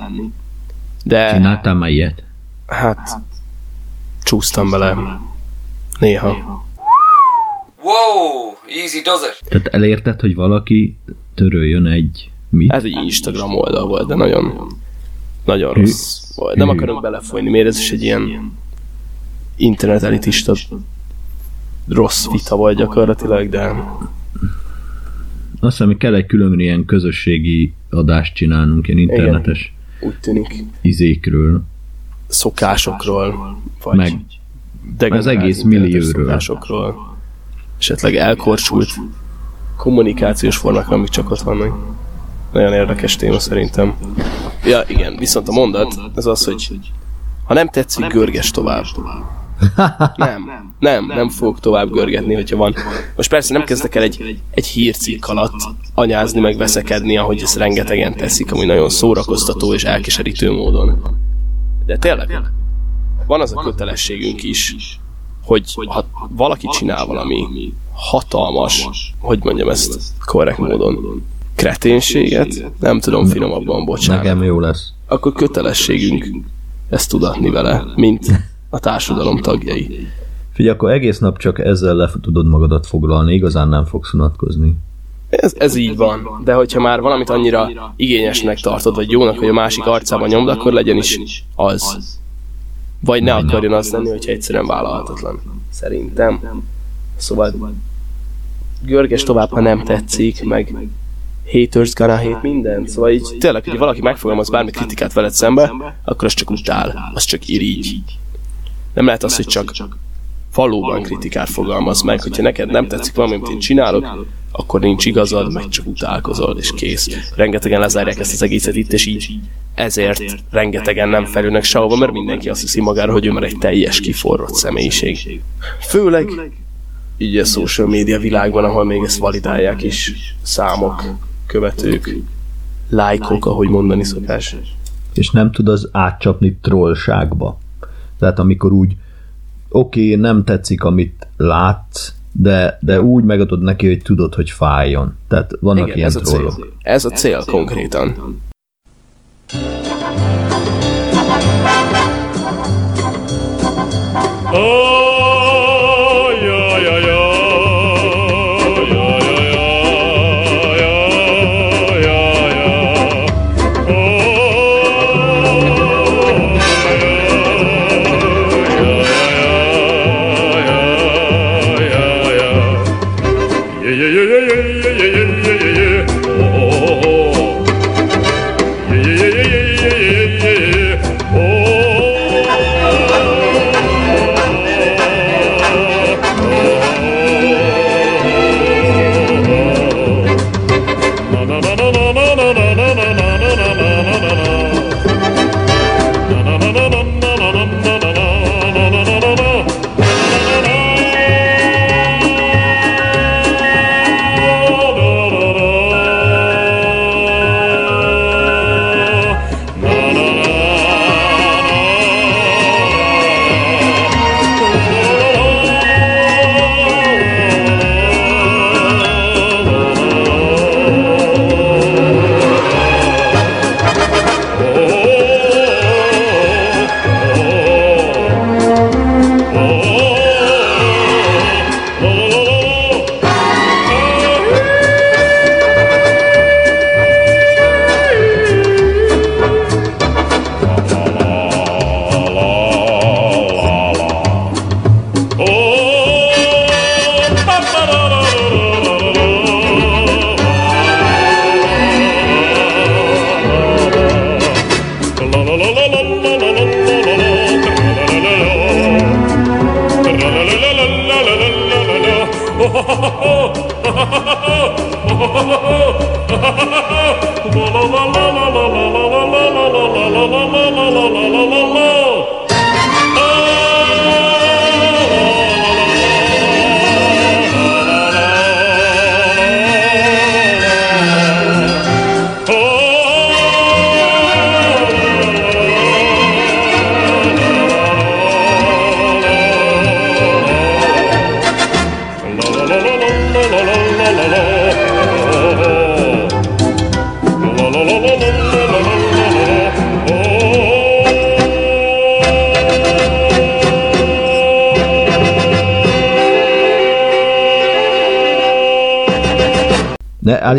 De Csináltál már ilyet? hát csúsztam bele. Néha. Whoa, easy does it. Tehát elérted, hogy valaki töröljön egy mit? Ez egy Instagram oldal volt, de nagyon, nagyon rossz. Nem akarok belefolyni, miért ez is egy ilyen internet elitista rossz vita volt gyakorlatilag, de Azt hiszem, hogy kell egy külön ilyen közösségi adást csinálnunk, ilyen internetes úgy tűnik izékről. szokásokról, vagy Meg degenerált az egész millióról. szokásokról, esetleg elkorcsult kommunikációs formák, amik csak ott vannak. Nagyon érdekes téma szerintem. Ja, igen, viszont a mondat az az, hogy ha nem tetszik, görges tovább. Nem, nem, nem fogok tovább görgetni, hogyha van. Most persze nem kezdek el egy, egy hírcikk alatt anyázni, meg veszekedni, ahogy ezt rengetegen teszik, ami nagyon szórakoztató és elkeserítő módon. De tényleg, van az a kötelességünk is, hogy ha valaki csinál valami hatalmas, hogy mondjam ezt korrekt módon, kreténséget, nem tudom finomabban bocsánat, Nekem jó lesz. akkor kötelességünk ezt tudatni vele, mint a társadalom tagjai. Figyelj, akkor egész nap csak ezzel le tudod magadat foglalni, igazán nem fogsz unatkozni. Ez, ez így van, de hogyha már valamit annyira igényesnek tartod, vagy jónak, hogy a másik arcában nyomd, akkor legyen is az. Vagy ne akarjon az lenni, hogyha egyszerűen vállalhatatlan. Szerintem. Szóval görges tovább, ha nem tetszik, meg haters gonna hate minden. Szóval így tényleg, hogy valaki megfogalmaz bármi kritikát veled szembe, akkor az csak utál, az csak irigy. Nem lehet az, hogy csak valóban kritikát fogalmaz meg, hogyha neked nem tetszik valami, amit én csinálok, akkor nincs igazad, meg csak utálkozol, és kész. Rengetegen lezárják ezt az egészet itt, és így ezért rengetegen nem felülnek sehova, mert mindenki azt hiszi magára, hogy ő már egy teljes kiforrott személyiség. Főleg így a social media világban, ahol még ezt validálják is számok, követők, lájkok, ahogy mondani szokás. és nem tud az átcsapni trollságba. Tehát amikor úgy, oké, okay, nem tetszik, amit látsz, de, de úgy megadod neki, hogy tudod, hogy fájjon. Tehát vannak Igen, ilyen ez a cél. trollok. Ez a cél konkrétan. De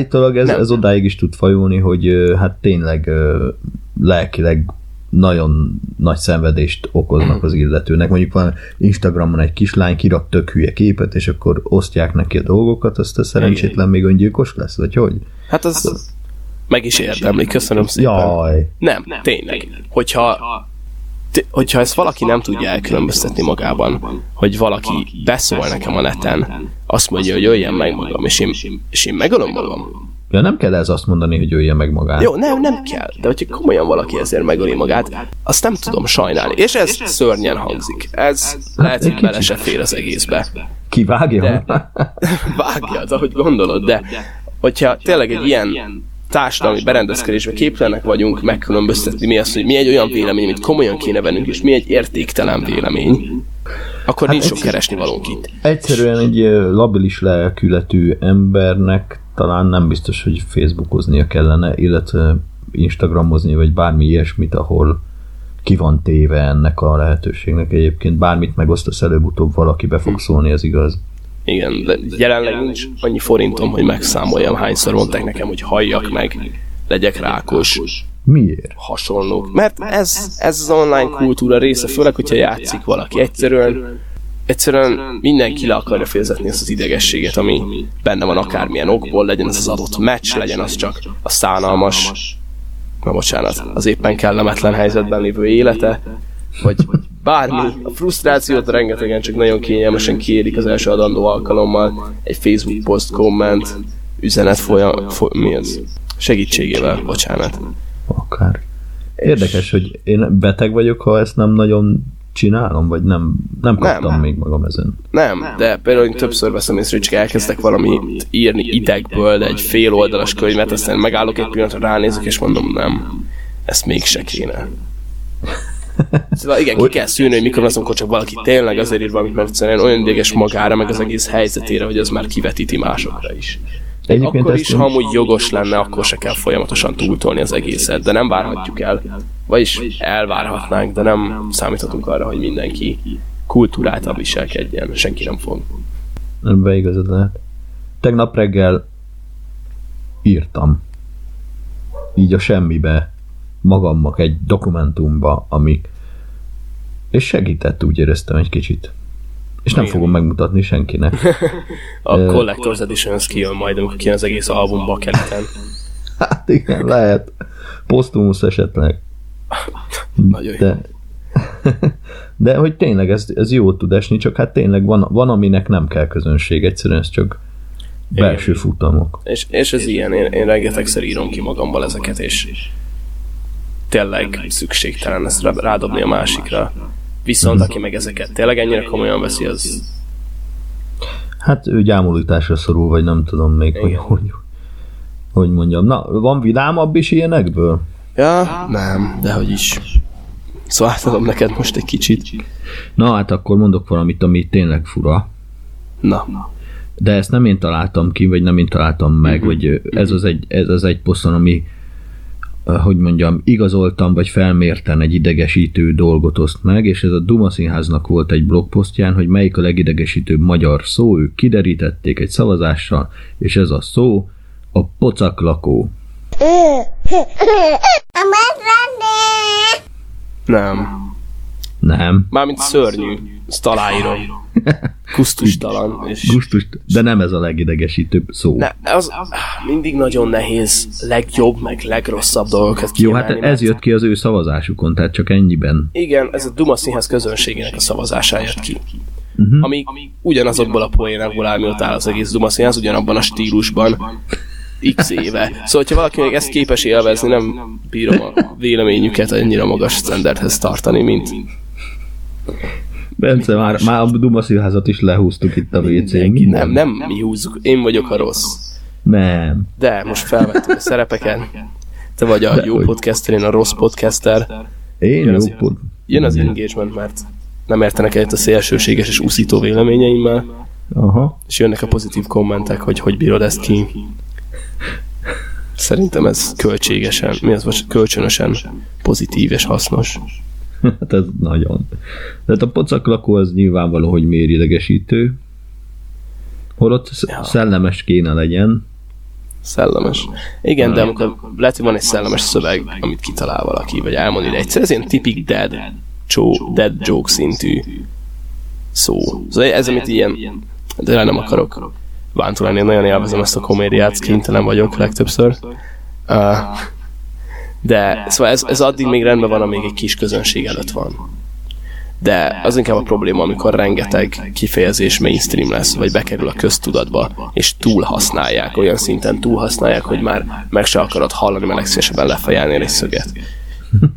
állítólag ez, Nem. ez odáig is tud fajulni, hogy hát tényleg lelkileg nagyon nagy szenvedést okoznak az illetőnek. Mondjuk van Instagramon egy kislány, kirak tök hülye képet, és akkor osztják neki a dolgokat, azt a szerencsétlen még öngyilkos lesz, vagy hogy? Hát az meg is érdemli, köszönöm szépen. Jaj, Nem, tényleg. Hogyha, t- hogyha ezt valaki nem tudja elkülönböztetni magában, hogy valaki beszól nekem a neten, azt mondja, hogy jöjjen meg magam, és én, és én megölöm magam. ja, nem kell ez azt mondani, hogy ölje meg magát. Jó, nem, nem kell. De hogyha komolyan valaki ezért megöli magát, azt nem tudom sajnálni. És ez szörnyen hangzik. Ez lehet, hogy bele se fér az egészbe. Kivágja? De- [laughs] Vágjad, ahogy gondolod, de hogyha tényleg egy ilyen társadalmi berendezkedésbe képtelenek vagyunk megkülönböztetni mi az, hogy mi egy olyan vélemény, amit komolyan kéne vennünk, és mi egy értéktelen vélemény, akkor nincs sok keresni valónk itt. Egyszerűen egy labilis lelkületű embernek talán nem biztos, hogy Facebookoznia kellene, illetve Instagramozni, vagy bármi ilyesmit, ahol ki van téve ennek a lehetőségnek egyébként. Bármit megosztasz előbb-utóbb valaki be fog szólni, ez igaz. Igen, de jelenleg nincs annyi forintom, hogy megszámoljam, hányszor mondták nekem, hogy halljak meg, legyek rákos, Miért? hasonlók. Mert ez, ez az online kultúra része, főleg, hogyha játszik valaki. Egyszerűen, egyszerűen mindenki le akarja fizetni ezt az idegességet, ami benne van akármilyen okból, legyen ez az adott meccs, legyen az csak a szánalmas, na bocsánat, az éppen kellemetlen helyzetben lévő élete, vagy bármi. A frusztrációt rengetegen csak nagyon kényelmesen kiérik az első adandó alkalommal. Egy Facebook poszt, komment, üzenet folyam, foly, mi az? Segítségével, bocsánat. Akár. Érdekes, hogy én beteg vagyok, ha ezt nem nagyon csinálom, vagy nem, nem kaptam Nem. még magam ezen. Nem, de például én többször veszem észre, hogy csak elkezdek valamit írni idegből, de egy fél oldalas könyvet, aztán megállok egy pillanatra, ránézek, és mondom, nem, ezt mégse kéne. Szóval igen, ki kell szűrni, hogy mikor az, amikor csak valaki tényleg azért ír valamit, mert egyszerűen olyan ideges magára, meg az egész helyzetére, hogy az már kivetíti másokra is. Egyébként akkor is, ha amúgy jogos lenne, akkor se kell folyamatosan túltolni az egészet, de nem várhatjuk el. Vagyis elvárhatnánk, de nem számíthatunk arra, hogy mindenki kultúráltan viselkedjen. Senki nem fog. Ebben igazad lehet. Tegnap reggel írtam így a semmibe magamnak egy dokumentumba, ami és segített, úgy éreztem egy kicsit. És nem Igen. fogom megmutatni senkinek. [laughs] A Collector's Edition az kijön majd, amikor kijön az egész album bakeliten. [laughs] Hát igen, lehet. Posztumusz esetleg. [laughs] Nagyon jó. De, de hogy tényleg ez, ez jó tud esni, csak hát tényleg van, van aminek nem kell közönség, egyszerűen ez csak belső futamok. És, és ez ilyen, én, én rengetegszer írom ki magamból ezeket, és tényleg szükségtelen ezt rá- rádobni a másikra. Viszont aki meg ezeket tényleg ennyire komolyan veszi, az Hát ő gyámolításra szorul, vagy nem tudom még, hogy, hogy, hogy mondjam. Na, van vidámabb is ilyenekből? Ja, nem, de hogy is. Szóval átadom neked most egy kicsit. Na hát akkor mondok valamit, ami tényleg fura. Na, De ezt nem én találtam ki, vagy nem én találtam meg, vagy ö, ez az egy, ez az egy poszton, ami hogy mondjam, igazoltam, vagy felmérten egy idegesítő dolgot oszt meg, és ez a Duma Színháznak volt egy blogposztján, hogy melyik a legidegesítőbb magyar szó, ők kiderítették egy szavazással, és ez a szó a pocaklakó. [laughs] nem. Nem. Mármint szörnyű. Ezt aláírom. [laughs] Kusztustalan. És Gusztus, de nem ez a legidegesítőbb szó. ne, az mindig nagyon nehéz legjobb, meg legrosszabb dolgokat Jó, hát kiemelni, ez mert- jött ki az ő szavazásukon, tehát csak ennyiben. Igen, ez a Duma Színház közönségének a szavazásá jött ki. Uh-huh. Ami ugyanazokból a poénokból áll, mióta áll az egész Duma Színház, ugyanabban a stílusban x éve. Szóval, hogyha valaki még ezt képes élvezni, nem bírom a véleményüket annyira magas standardhez tartani, mint Bence, már, már a Duma Színházat is lehúztuk itt a WC-n. nem, nem mi húzzuk, én vagyok a rossz. Nem. De most felvettük a szerepeken. Te vagy a jó hogy. podcaster, én a rossz podcaster. Én Jön az, jó pod... jön az engagement, mert nem értenek egyet a szélsőséges és uszító véleményeimmel. Aha. és jönnek a pozitív kommentek, hogy hogy bírod ezt ki. Szerintem ez költségesen, mi az most kölcsönösen pozitív és hasznos. [laughs] Hát ez nagyon. Tehát a pocaklakó az nyilvánvaló, hogy miért idegesítő. Holott Ja. szellemes kéne legyen. Szellemes. Igen, de amikor lehet, hogy van egy szellemes szöveg, amit kitalál valaki, vagy elmond ide egyszer, ez ilyen tipik dead, csó, dead joke szintű szó. Szóval ez, amit ilyen, de rá nem akarok bántó lenni, én nagyon élvezem ezt a komédiát, kénytelen vagyok legtöbbször. Uh, de szóval ez, ez addig még rendben van, amíg egy kis közönség előtt van. De az inkább a probléma, amikor rengeteg kifejezés mainstream lesz, vagy bekerül a köztudatba, és túl használják, olyan szinten túl használják, hogy már meg se akarod hallani, mert legszívesebben lefejelnél egy szöget. [laughs]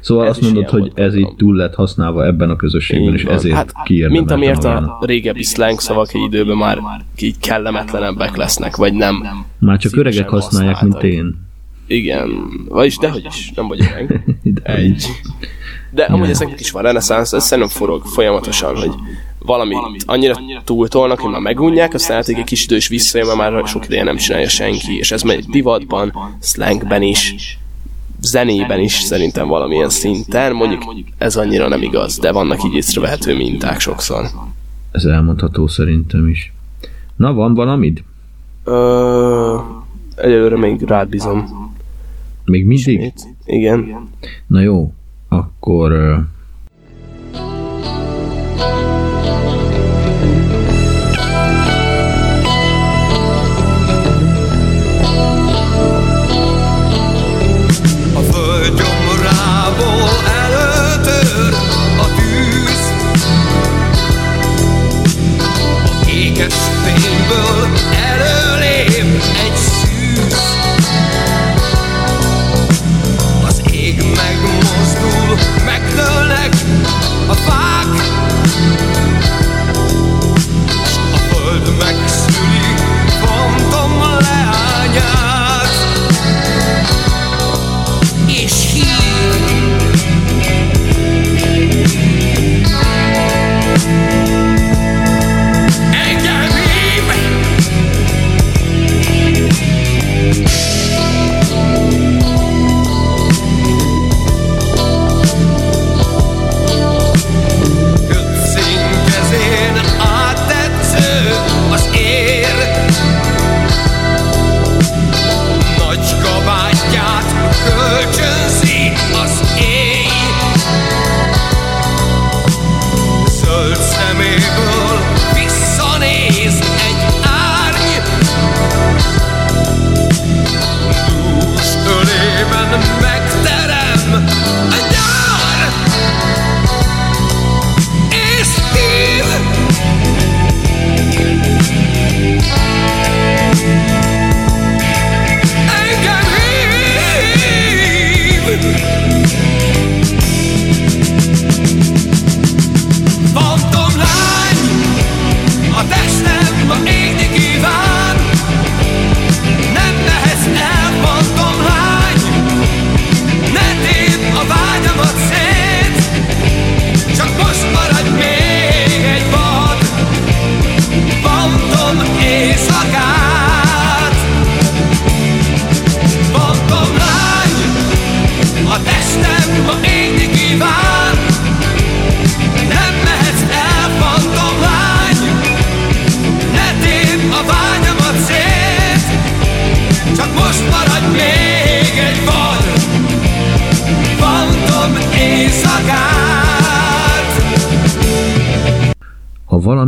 Szóval Ez azt mondod, hogy ez így túl lett használva ebben a közösségben, és Így van. ezért hát, kiérdemelten Mint amiért a régebbi slang szavak egy időben már így kellemetlenebbek lesznek, vagy nem. Már csak öregek használják, mint én. Igen, vagyis dehogy is, nem vagy öreg. [laughs] De Egy. De amúgy ezeknek is van reneszánsz, ez szerintem forog folyamatosan, hogy valami annyira túltolnak, hogy már megunják, aztán eltelik egy kis idő és visszajön, mert már sok ideje nem csinálja senki, és ez megy divatban, slangben is, zenében is szerintem valamilyen szinten, mondjuk ez annyira nem igaz, de vannak így észrevehető minták sokszor. Ez elmondható szerintem is. Na, van valamid? Ö, egyelőre még rád bízom. Még mindig? Itt? Igen. Na jó, akkor...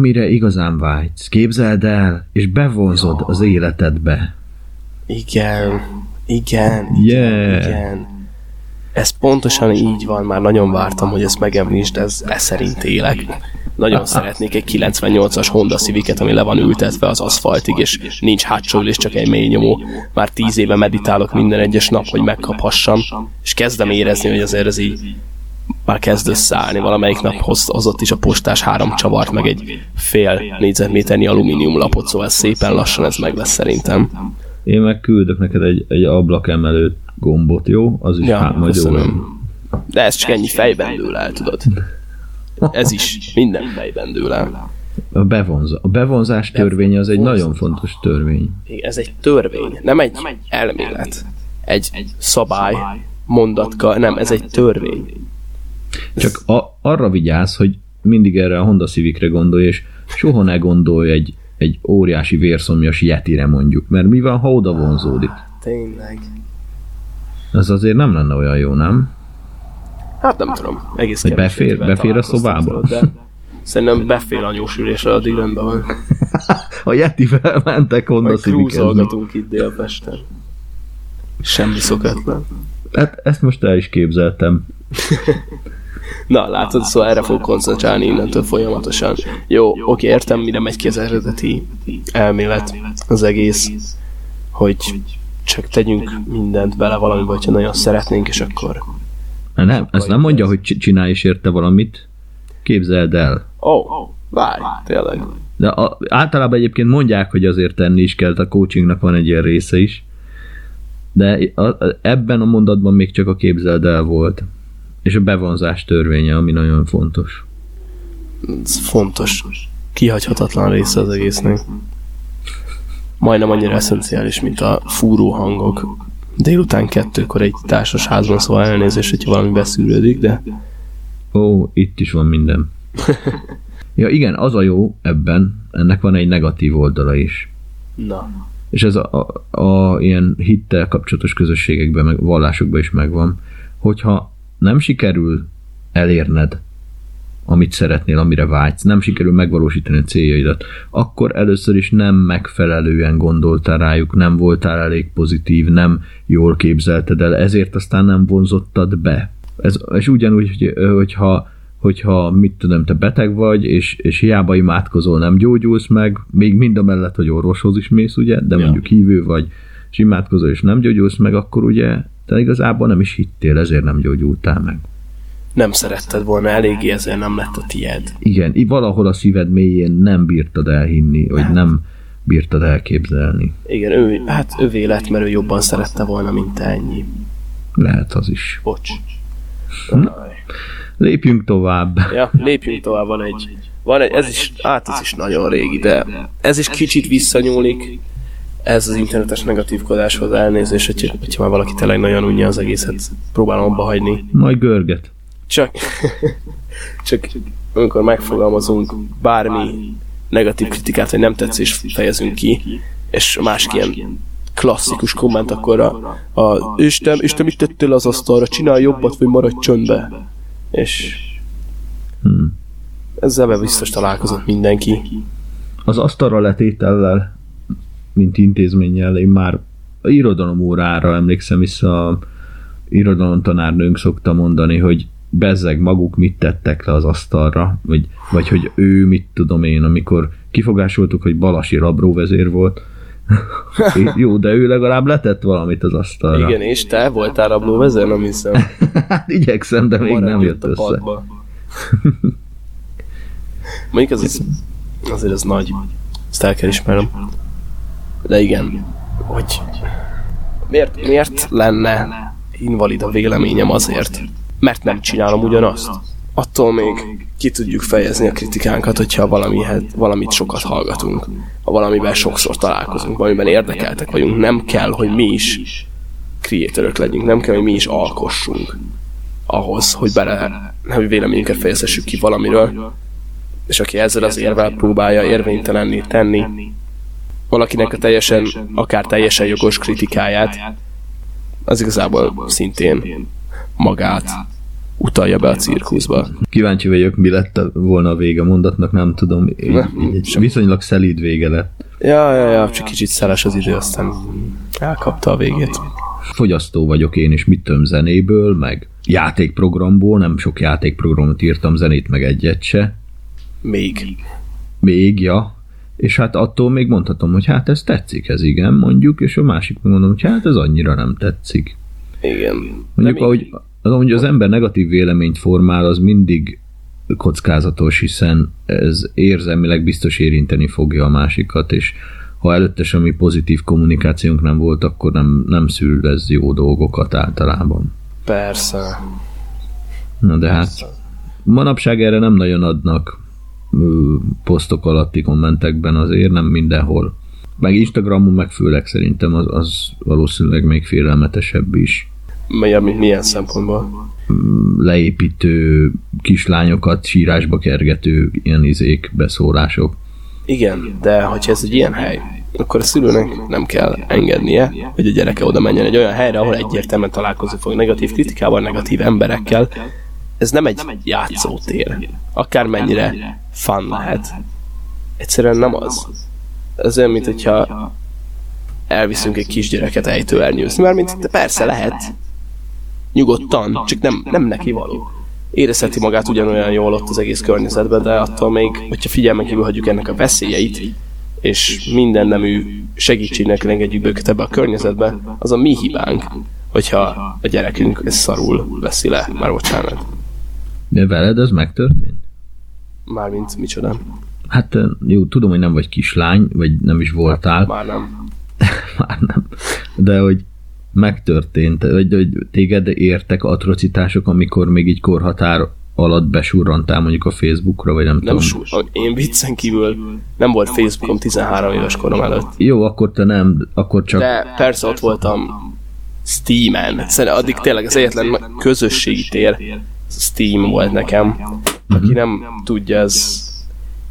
valamire igazán vágysz, képzeld el, és bevonzod az életedbe. Igen, igen, igen, Yeah. igen. Ez pontosan így van, már nagyon vártam, hogy ezt megemlítsd, ez, ez szerint élek. Nagyon szeretnék egy 98-as Honda Civic-et, ami le van ültetve az aszfaltig, és nincs hátsó ülés, csak egy mély nyomó. Már tíz éve meditálok minden egyes nap, hogy megkaphassam, és kezdem érezni, hogy azért ez így már kezd összeállni. Valamelyik nap hoz, hozott is a postás három csavart, meg egy fél négyzetméternyi alumínium lapot, szóval szépen lassan ez meg lesz szerintem. Én meg küldök neked egy, egy ablakemelő gombot, jó? Az is Ja, hát majd jó. De ez csak ennyi fejben dől el, tudod. Ez is minden fejben dől el. A, bevonza, a bevonzás törvénye az egy nagyon fontos törvény. Ez egy törvény, nem egy elmélet. Egy szabály, mondatka, nem, ez egy törvény. Csak a, arra vigyázz, hogy mindig erre a Honda Civicre gondolj, és soha ne gondolj egy, egy óriási vérszomjas jetire mondjuk, mert mi van, ha oda vonzódik? Tényleg. Ez azért nem lenne olyan jó, nem? Hát nem tudom, egész Hogy befér- befér a szobába? De szerintem befér anyós ülésre, addig rendben van. [laughs] A Yetivel mentek Honda krúzolgatunk itt Délpesten. Semmi szokatlan. Hát ezt most el is képzeltem. [laughs] Na, látod, szóval erre fog koncentrálni innentől folyamatosan. Jó, oké, értem, mire megy ki az eredeti elmélet, az egész, hogy csak tegyünk mindent bele valamibe, hogyha nagyon szeretnénk, és akkor... Hát Nem, ez nem mondja, hogy csi- csinálj is érte valamit. Képzeld el. Ó, oh, várj, tényleg. De a, általában egyébként mondják, hogy azért tenni is kell, a coachingnak van egy ilyen része is. De a, a, ebben a mondatban még csak a képzeld el volt. És a bevonzás törvénye, ami nagyon fontos. Ez fontos. Kihagyhatatlan része az egésznek. Majdnem annyira eszenciális, mint a fúró hangok. Délután kettőkor egy társas házban, szóval elnézést, hogyha valami beszűrődik, de Ó, itt is van minden. [laughs] ja igen, az a jó ebben, ennek van egy negatív oldala is. na, És ez a, a, a ilyen hittel kapcsolatos közösségekben, meg vallásokban is megvan, hogyha nem sikerül elérned, amit szeretnél, amire vágysz, nem sikerül megvalósítani a céljaidat, akkor először is nem megfelelően gondoltál rájuk, nem voltál elég pozitív, nem jól képzelted el, ezért aztán nem vonzottad be. Ez, és ugyanúgy, hogy, hogyha hogyha mit tudom, te beteg vagy, és, és hiába imádkozol, nem gyógyulsz meg, még mind a mellett, hogy orvoshoz is mész, ugye, de Ja. mondjuk hívő vagy, és imádkozol, és nem gyógyulsz meg, akkor ugye te igazából nem is hittél, ezért nem gyógyultál meg. nem szeretted volna eléggé, ezért nem lett a tied. Igen, í- valahol a szíved mélyén nem bírtad elhinni, vagy nem bírtad elképzelni. Igen, ő, hát ő lett, mert ő jobban szerette volna, mint ennyi. Lehet az is. Bocs. Lépjünk tovább. Ja, lépjünk tovább, van egy, van egy, ez is, hát ez is nagyon régi, de ez is kicsit visszanyúlik, ez az internetes negatívkodáshoz elnézés, hogyha, hogyha már valaki tényleg nagyon unja az egészet, próbálom abba hagyni. Majd görget. Csak, [laughs] csak amikor megfogalmazunk bármi negatív kritikát, vagy nem tetszés fejezünk ki, és másik ilyen klasszikus komment, akkor a, a Isten, Isten mit tettél az asztalra, csinálj jobbat, vagy maradj csöndbe. És Hmm. ezzel be biztos találkozott mindenki. Az asztalra letétellel, mint intézménnyel, én már a irodalom órára emlékszem vissza, a irodalom tanárnőnk szokta mondani, hogy bezzeg maguk mit tettek le az asztalra, vagy, vagy hogy ő mit tudom én, amikor kifogásoltuk, hogy Balasi rabróvezér volt. [laughs] Jó, de ő legalább letett valamit az asztalra. Igen, és te voltál rablóvezér, nem hiszem. [laughs] Hát igyekszem, de még nem jött össze. padba. Mondjuk az, az, azért ez nagy. Ezt el kell ismernem. De igen, hogy miért, miért lenne invalid a véleményem azért? Mert nem csinálom ugyanazt. Attól még ki tudjuk fejezni a kritikánkat, hogyha valamihez, valamit sokat hallgatunk, ha valamivel sokszor találkozunk, valamiben érdekeltek vagyunk. Nem kell, hogy mi is kreatörök legyünk, nem kell, hogy mi is alkossunk ahhoz, hogy bele, hogy véleményünket fejezhessük ki valamiről, és aki ezzel az érvel próbálja érvénytelenni tenni valakinek a teljesen, akár teljesen jogos kritikáját, az igazából szintén magát utalja be a cirkuszba. Kíváncsi vagyok, mi lett volna a vége a mondatnak, nem tudom. Így, egy viszonylag szelíd vége lett. Ja, ja, ja, csak kicsit szeles az idő, aztán elkapta a végét. Fogyasztó vagyok én is, mit tudom, zenéből, meg játékprogramból, nem sok játékprogramot írtam, zenét meg egyet se. Még. Még, ja. És hát attól még mondhatom, hogy hát ez tetszik, ez igen, mondjuk, és a másik mondom, hogy hát ez annyira nem tetszik. Igen. Mondjuk, De ahogy, az, ahogy az ember negatív véleményt formál, az mindig kockázatos, hiszen ez érzelmileg biztos érinteni fogja a másikat, és ha előtte semmi pozitív kommunikációnk nem volt, akkor nem, nem szül ez jó dolgokat általában. Persze. Na de hát manapság erre nem nagyon adnak posztok alatti kommentekben azért, nem mindenhol. Meg Instagramon, meg főleg szerintem az, az valószínűleg még félelmetesebb is. Milyen, milyen szempontból? leépítő kislányokat sírásba kergető ilyen izék, beszólások. Igen, de hogyha ez egy ilyen hely, akkor a szülőnek nem kell engednie, hogy a gyereke oda menjen egy olyan helyre, ahol egyértelműen találkozni fog negatív kritikával, negatív emberekkel. Ez nem egy játszótér. Akármennyire fun lehet. Egyszerűen nem az. Ez olyan, mint hogyha elviszünk egy kisgyereket ejtőernyőzni, mert mint de persze lehet. Nyugodtan, csak nem, nem neki való. Érezheti magát ugyanolyan jól ott az egész környezetben, de attól még, hogyha figyelmen kívül hagyjuk ennek a veszélyeit, és minden nemű segítségnek engedjük őket ebbe a környezetbe, az a mi hibánk, hogyha a gyerekünk ezt szarul veszi le, már bocsánat. De veled ez megtörtént? Mármint micsoda? Hát jó, tudom, hogy nem vagy kislány, vagy nem is voltál, Már nem. [laughs] már nem. De hogy megtörtént, hogy, hogy téged értek atrocitások, amikor még így korhatár alatt besurrantál mondjuk a Facebookra, vagy nem, Nem tudom. én viccen kívül nem volt Facebookom 13 éves korom előtt. Jó, akkor te nem, akkor csak... De persze ott voltam Steam-en. Szerintem addig tényleg az egyetlen közösségi tér Steam volt nekem. Aki nem tudja, ez,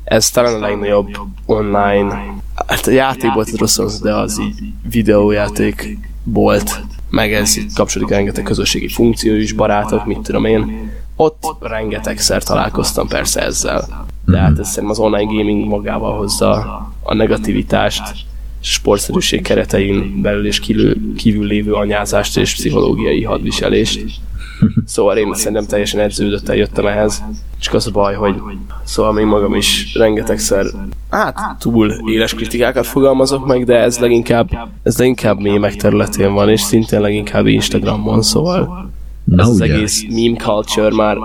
ez talán a legnagyobb online, hát a játék volt rossz, az, de az így videójáték volt, meg ez így kapcsolódik rengeteg közösségi funkció is, barátok, mit tudom én. Ott rengetegszer találkoztam persze ezzel. De hát ez szerintem az online gaming magával hozza a negativitást, sportszerűség keretein belül és kívül, kívül lévő anyázást és pszichológiai hadviselést. Szóval én szerintem teljesen edződött eljöttem ehhez. Csak az a baj, hogy szóval még magam is rengetegszer hát túl éles kritikákat fogalmazok meg, de ez leginkább, ez leginkább mémek területén van, és szintén leginkább Instagramon, szóval Na ez az egész meme culture már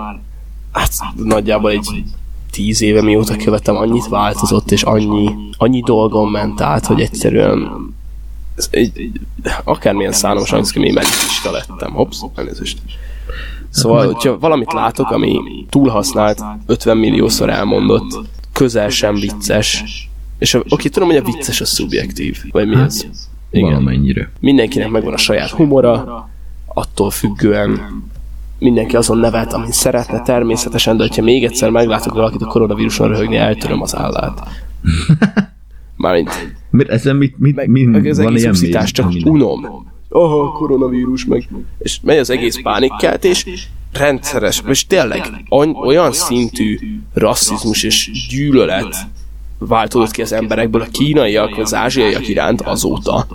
hát nagyjából egy tíz éve mióta követem, annyit változott, és annyi, annyi dolgon ment át, hogy egyszerűen ez egy, egy, akármilyen szállamos angszki mémedista lettem. Hops, elnézést. Szóval, hogyha valamit látok, ami túlhasznált, 50 milliószor elmondott, közel sem vicces, és a- oké, tudom, hogy a vicces a szubjektív, vagy mi ez? Igen. Valamennyire. Mindenkinek megvan a saját humora, attól függően mindenki azon nevet, amin szeretne természetesen, de hogyha még egyszer meglátok valakit a koronavíruson röhögni, eltöröm az állát. [laughs] Mármint, Mert ezen mit, mit, meg, mit meg az van egész ilyen uszítás még? csak unom. Aha, koronavírus meg. És megy az egész pánikkeltés, rendszeres, és tényleg olyan szintű rasszizmus és gyűlölet változott ki az emberekből a kínaiak, vagy az ázsiaiak iránt azóta,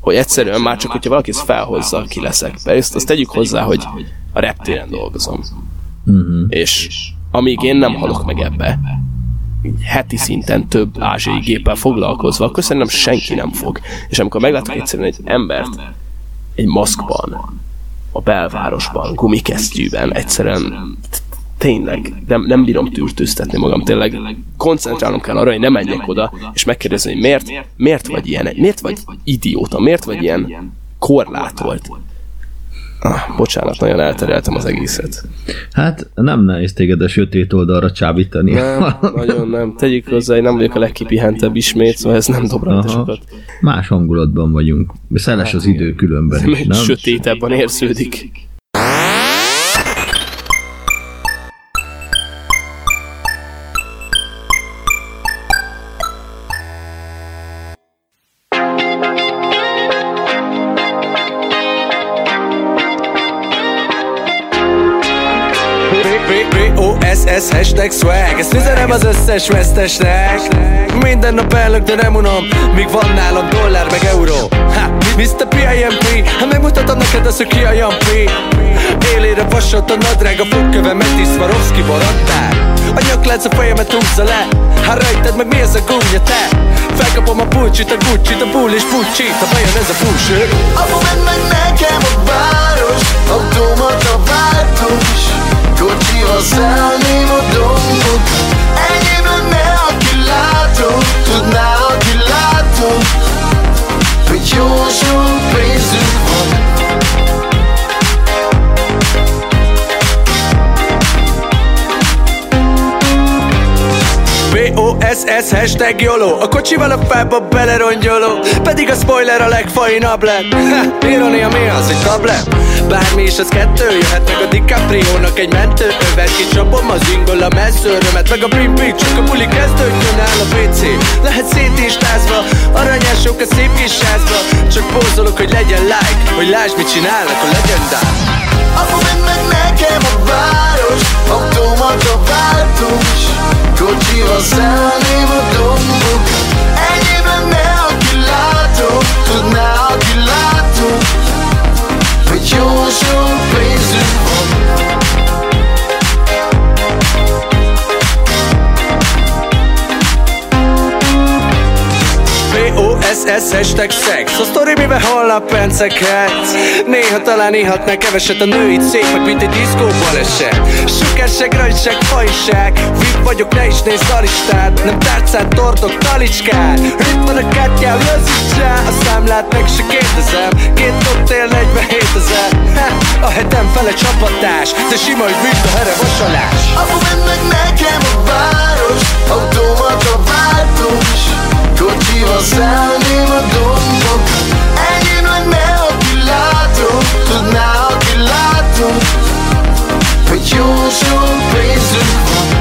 hogy egyszerűen már csak, hogyha valaki ezt felhozza, ki leszek. Persze azt tegyük hozzá, hogy a reptéren dolgozom. Uh-huh. És amíg én nem halok meg ebbe, heti szinten több ázsiai géppel foglalkozva, akkor szerintem senki nem fog. És amikor meglátok egyszerűen egy embert egy maszkban, a belvárosban, gumikesztyűben, egyszerűen. Tényleg nem, nem bírom tűrtőztetni magam, tényleg. Koncentrálnom kell arra, hogy ne menjek oda, és megkérdezni, hogy miért, miért vagy ilyen, miért vagy idióta, miért vagy ilyen korlátolt. Ah, bocsánat, nagyon eltereltem az egészet. Hát nem nehéz téged a sötét oldalra csábítani. Nem, nagyon nem. Tegyük hozzá, hogy nem vagyok a legkipihentebb ismét, szóval ez nem dob rajta Aha. sokat. Más hangulatban vagyunk. Szeles az idő különben Még sötétebben érződik. Hashtag swag. Ezt üzenem az összes vesztesnek. Minden nap ellök, de nem unom. Míg van nálam dollár meg euró. Ha, Mr. P.I.M.P. Ha megmutatom neked az, hogy ki a Jampi Élére vasott a nadrág A fogköve Metis Swarovski barattál A nyaklánc a fejemet húzza le. Ha rejted meg mi ez a gúnya te? Felkapom a pulcsit, a gucci a bull és pucsit. Ha bejön ez a bullshit Apu, vedd meg nekem a város. Automata váltós Kocsival szállném a dombot Enyém lenne, aki látom Tudná, aki látom Hogy B-O-S-S hashtag YOLO. A kocsival a fába belerongyoló. Pedig a spoiler a legfainabb lett. Ha, Ironia mi az, egy tablet? Bármi is az kettő Jöhet meg a DiCaprio-nak egy mentő Övet. Kicsapom az ingol a messzőrömet Meg a brim brim csak a buli kezdődjön áll a PC Lehet szét is tázva Aranyások a szép kis sázba. Csak pózolok, hogy legyen like Hogy lásd, mit csinálnak a legendák. Apu, meg nekem a város Automata váltós Kocsival szállném a dombok. Enyém lenne, aki látom Tudná, aki látom Hogy jó sok pénzünk B-O-S-S hashtag szex. A sztori mivel holnap penceket? Néha talán ihatnál keveset a női szépek Mint egy diszkó baleset. Sukásság, rajtság, fajság VIP vagyok, ne is nézd a listát. Nem tárcát, tortok, talicskát. Itt van a kártyám, lazítsál A számlát meg se kérdezem. Két koktél, 47 ezer. A hetem fele csapatás. De sima, hogy mint a here vasalás. Apu, meg nekem a város. Automata váltós Kocsival szállném a dombok Enyém lenne, aki látom Tudná, aki látom Hogy jó sok pénzünk van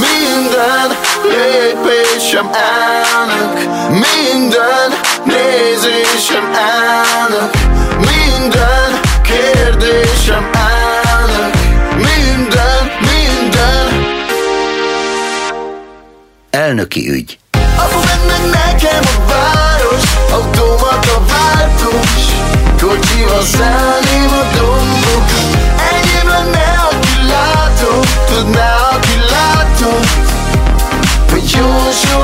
Minden lépésem elnök Minden nézésem elnök Minden kérdésem elnöki ügy. Apu, meg nekem a város, automata váltós, kocsival szállném a dombokat. Ennyi hogy jósol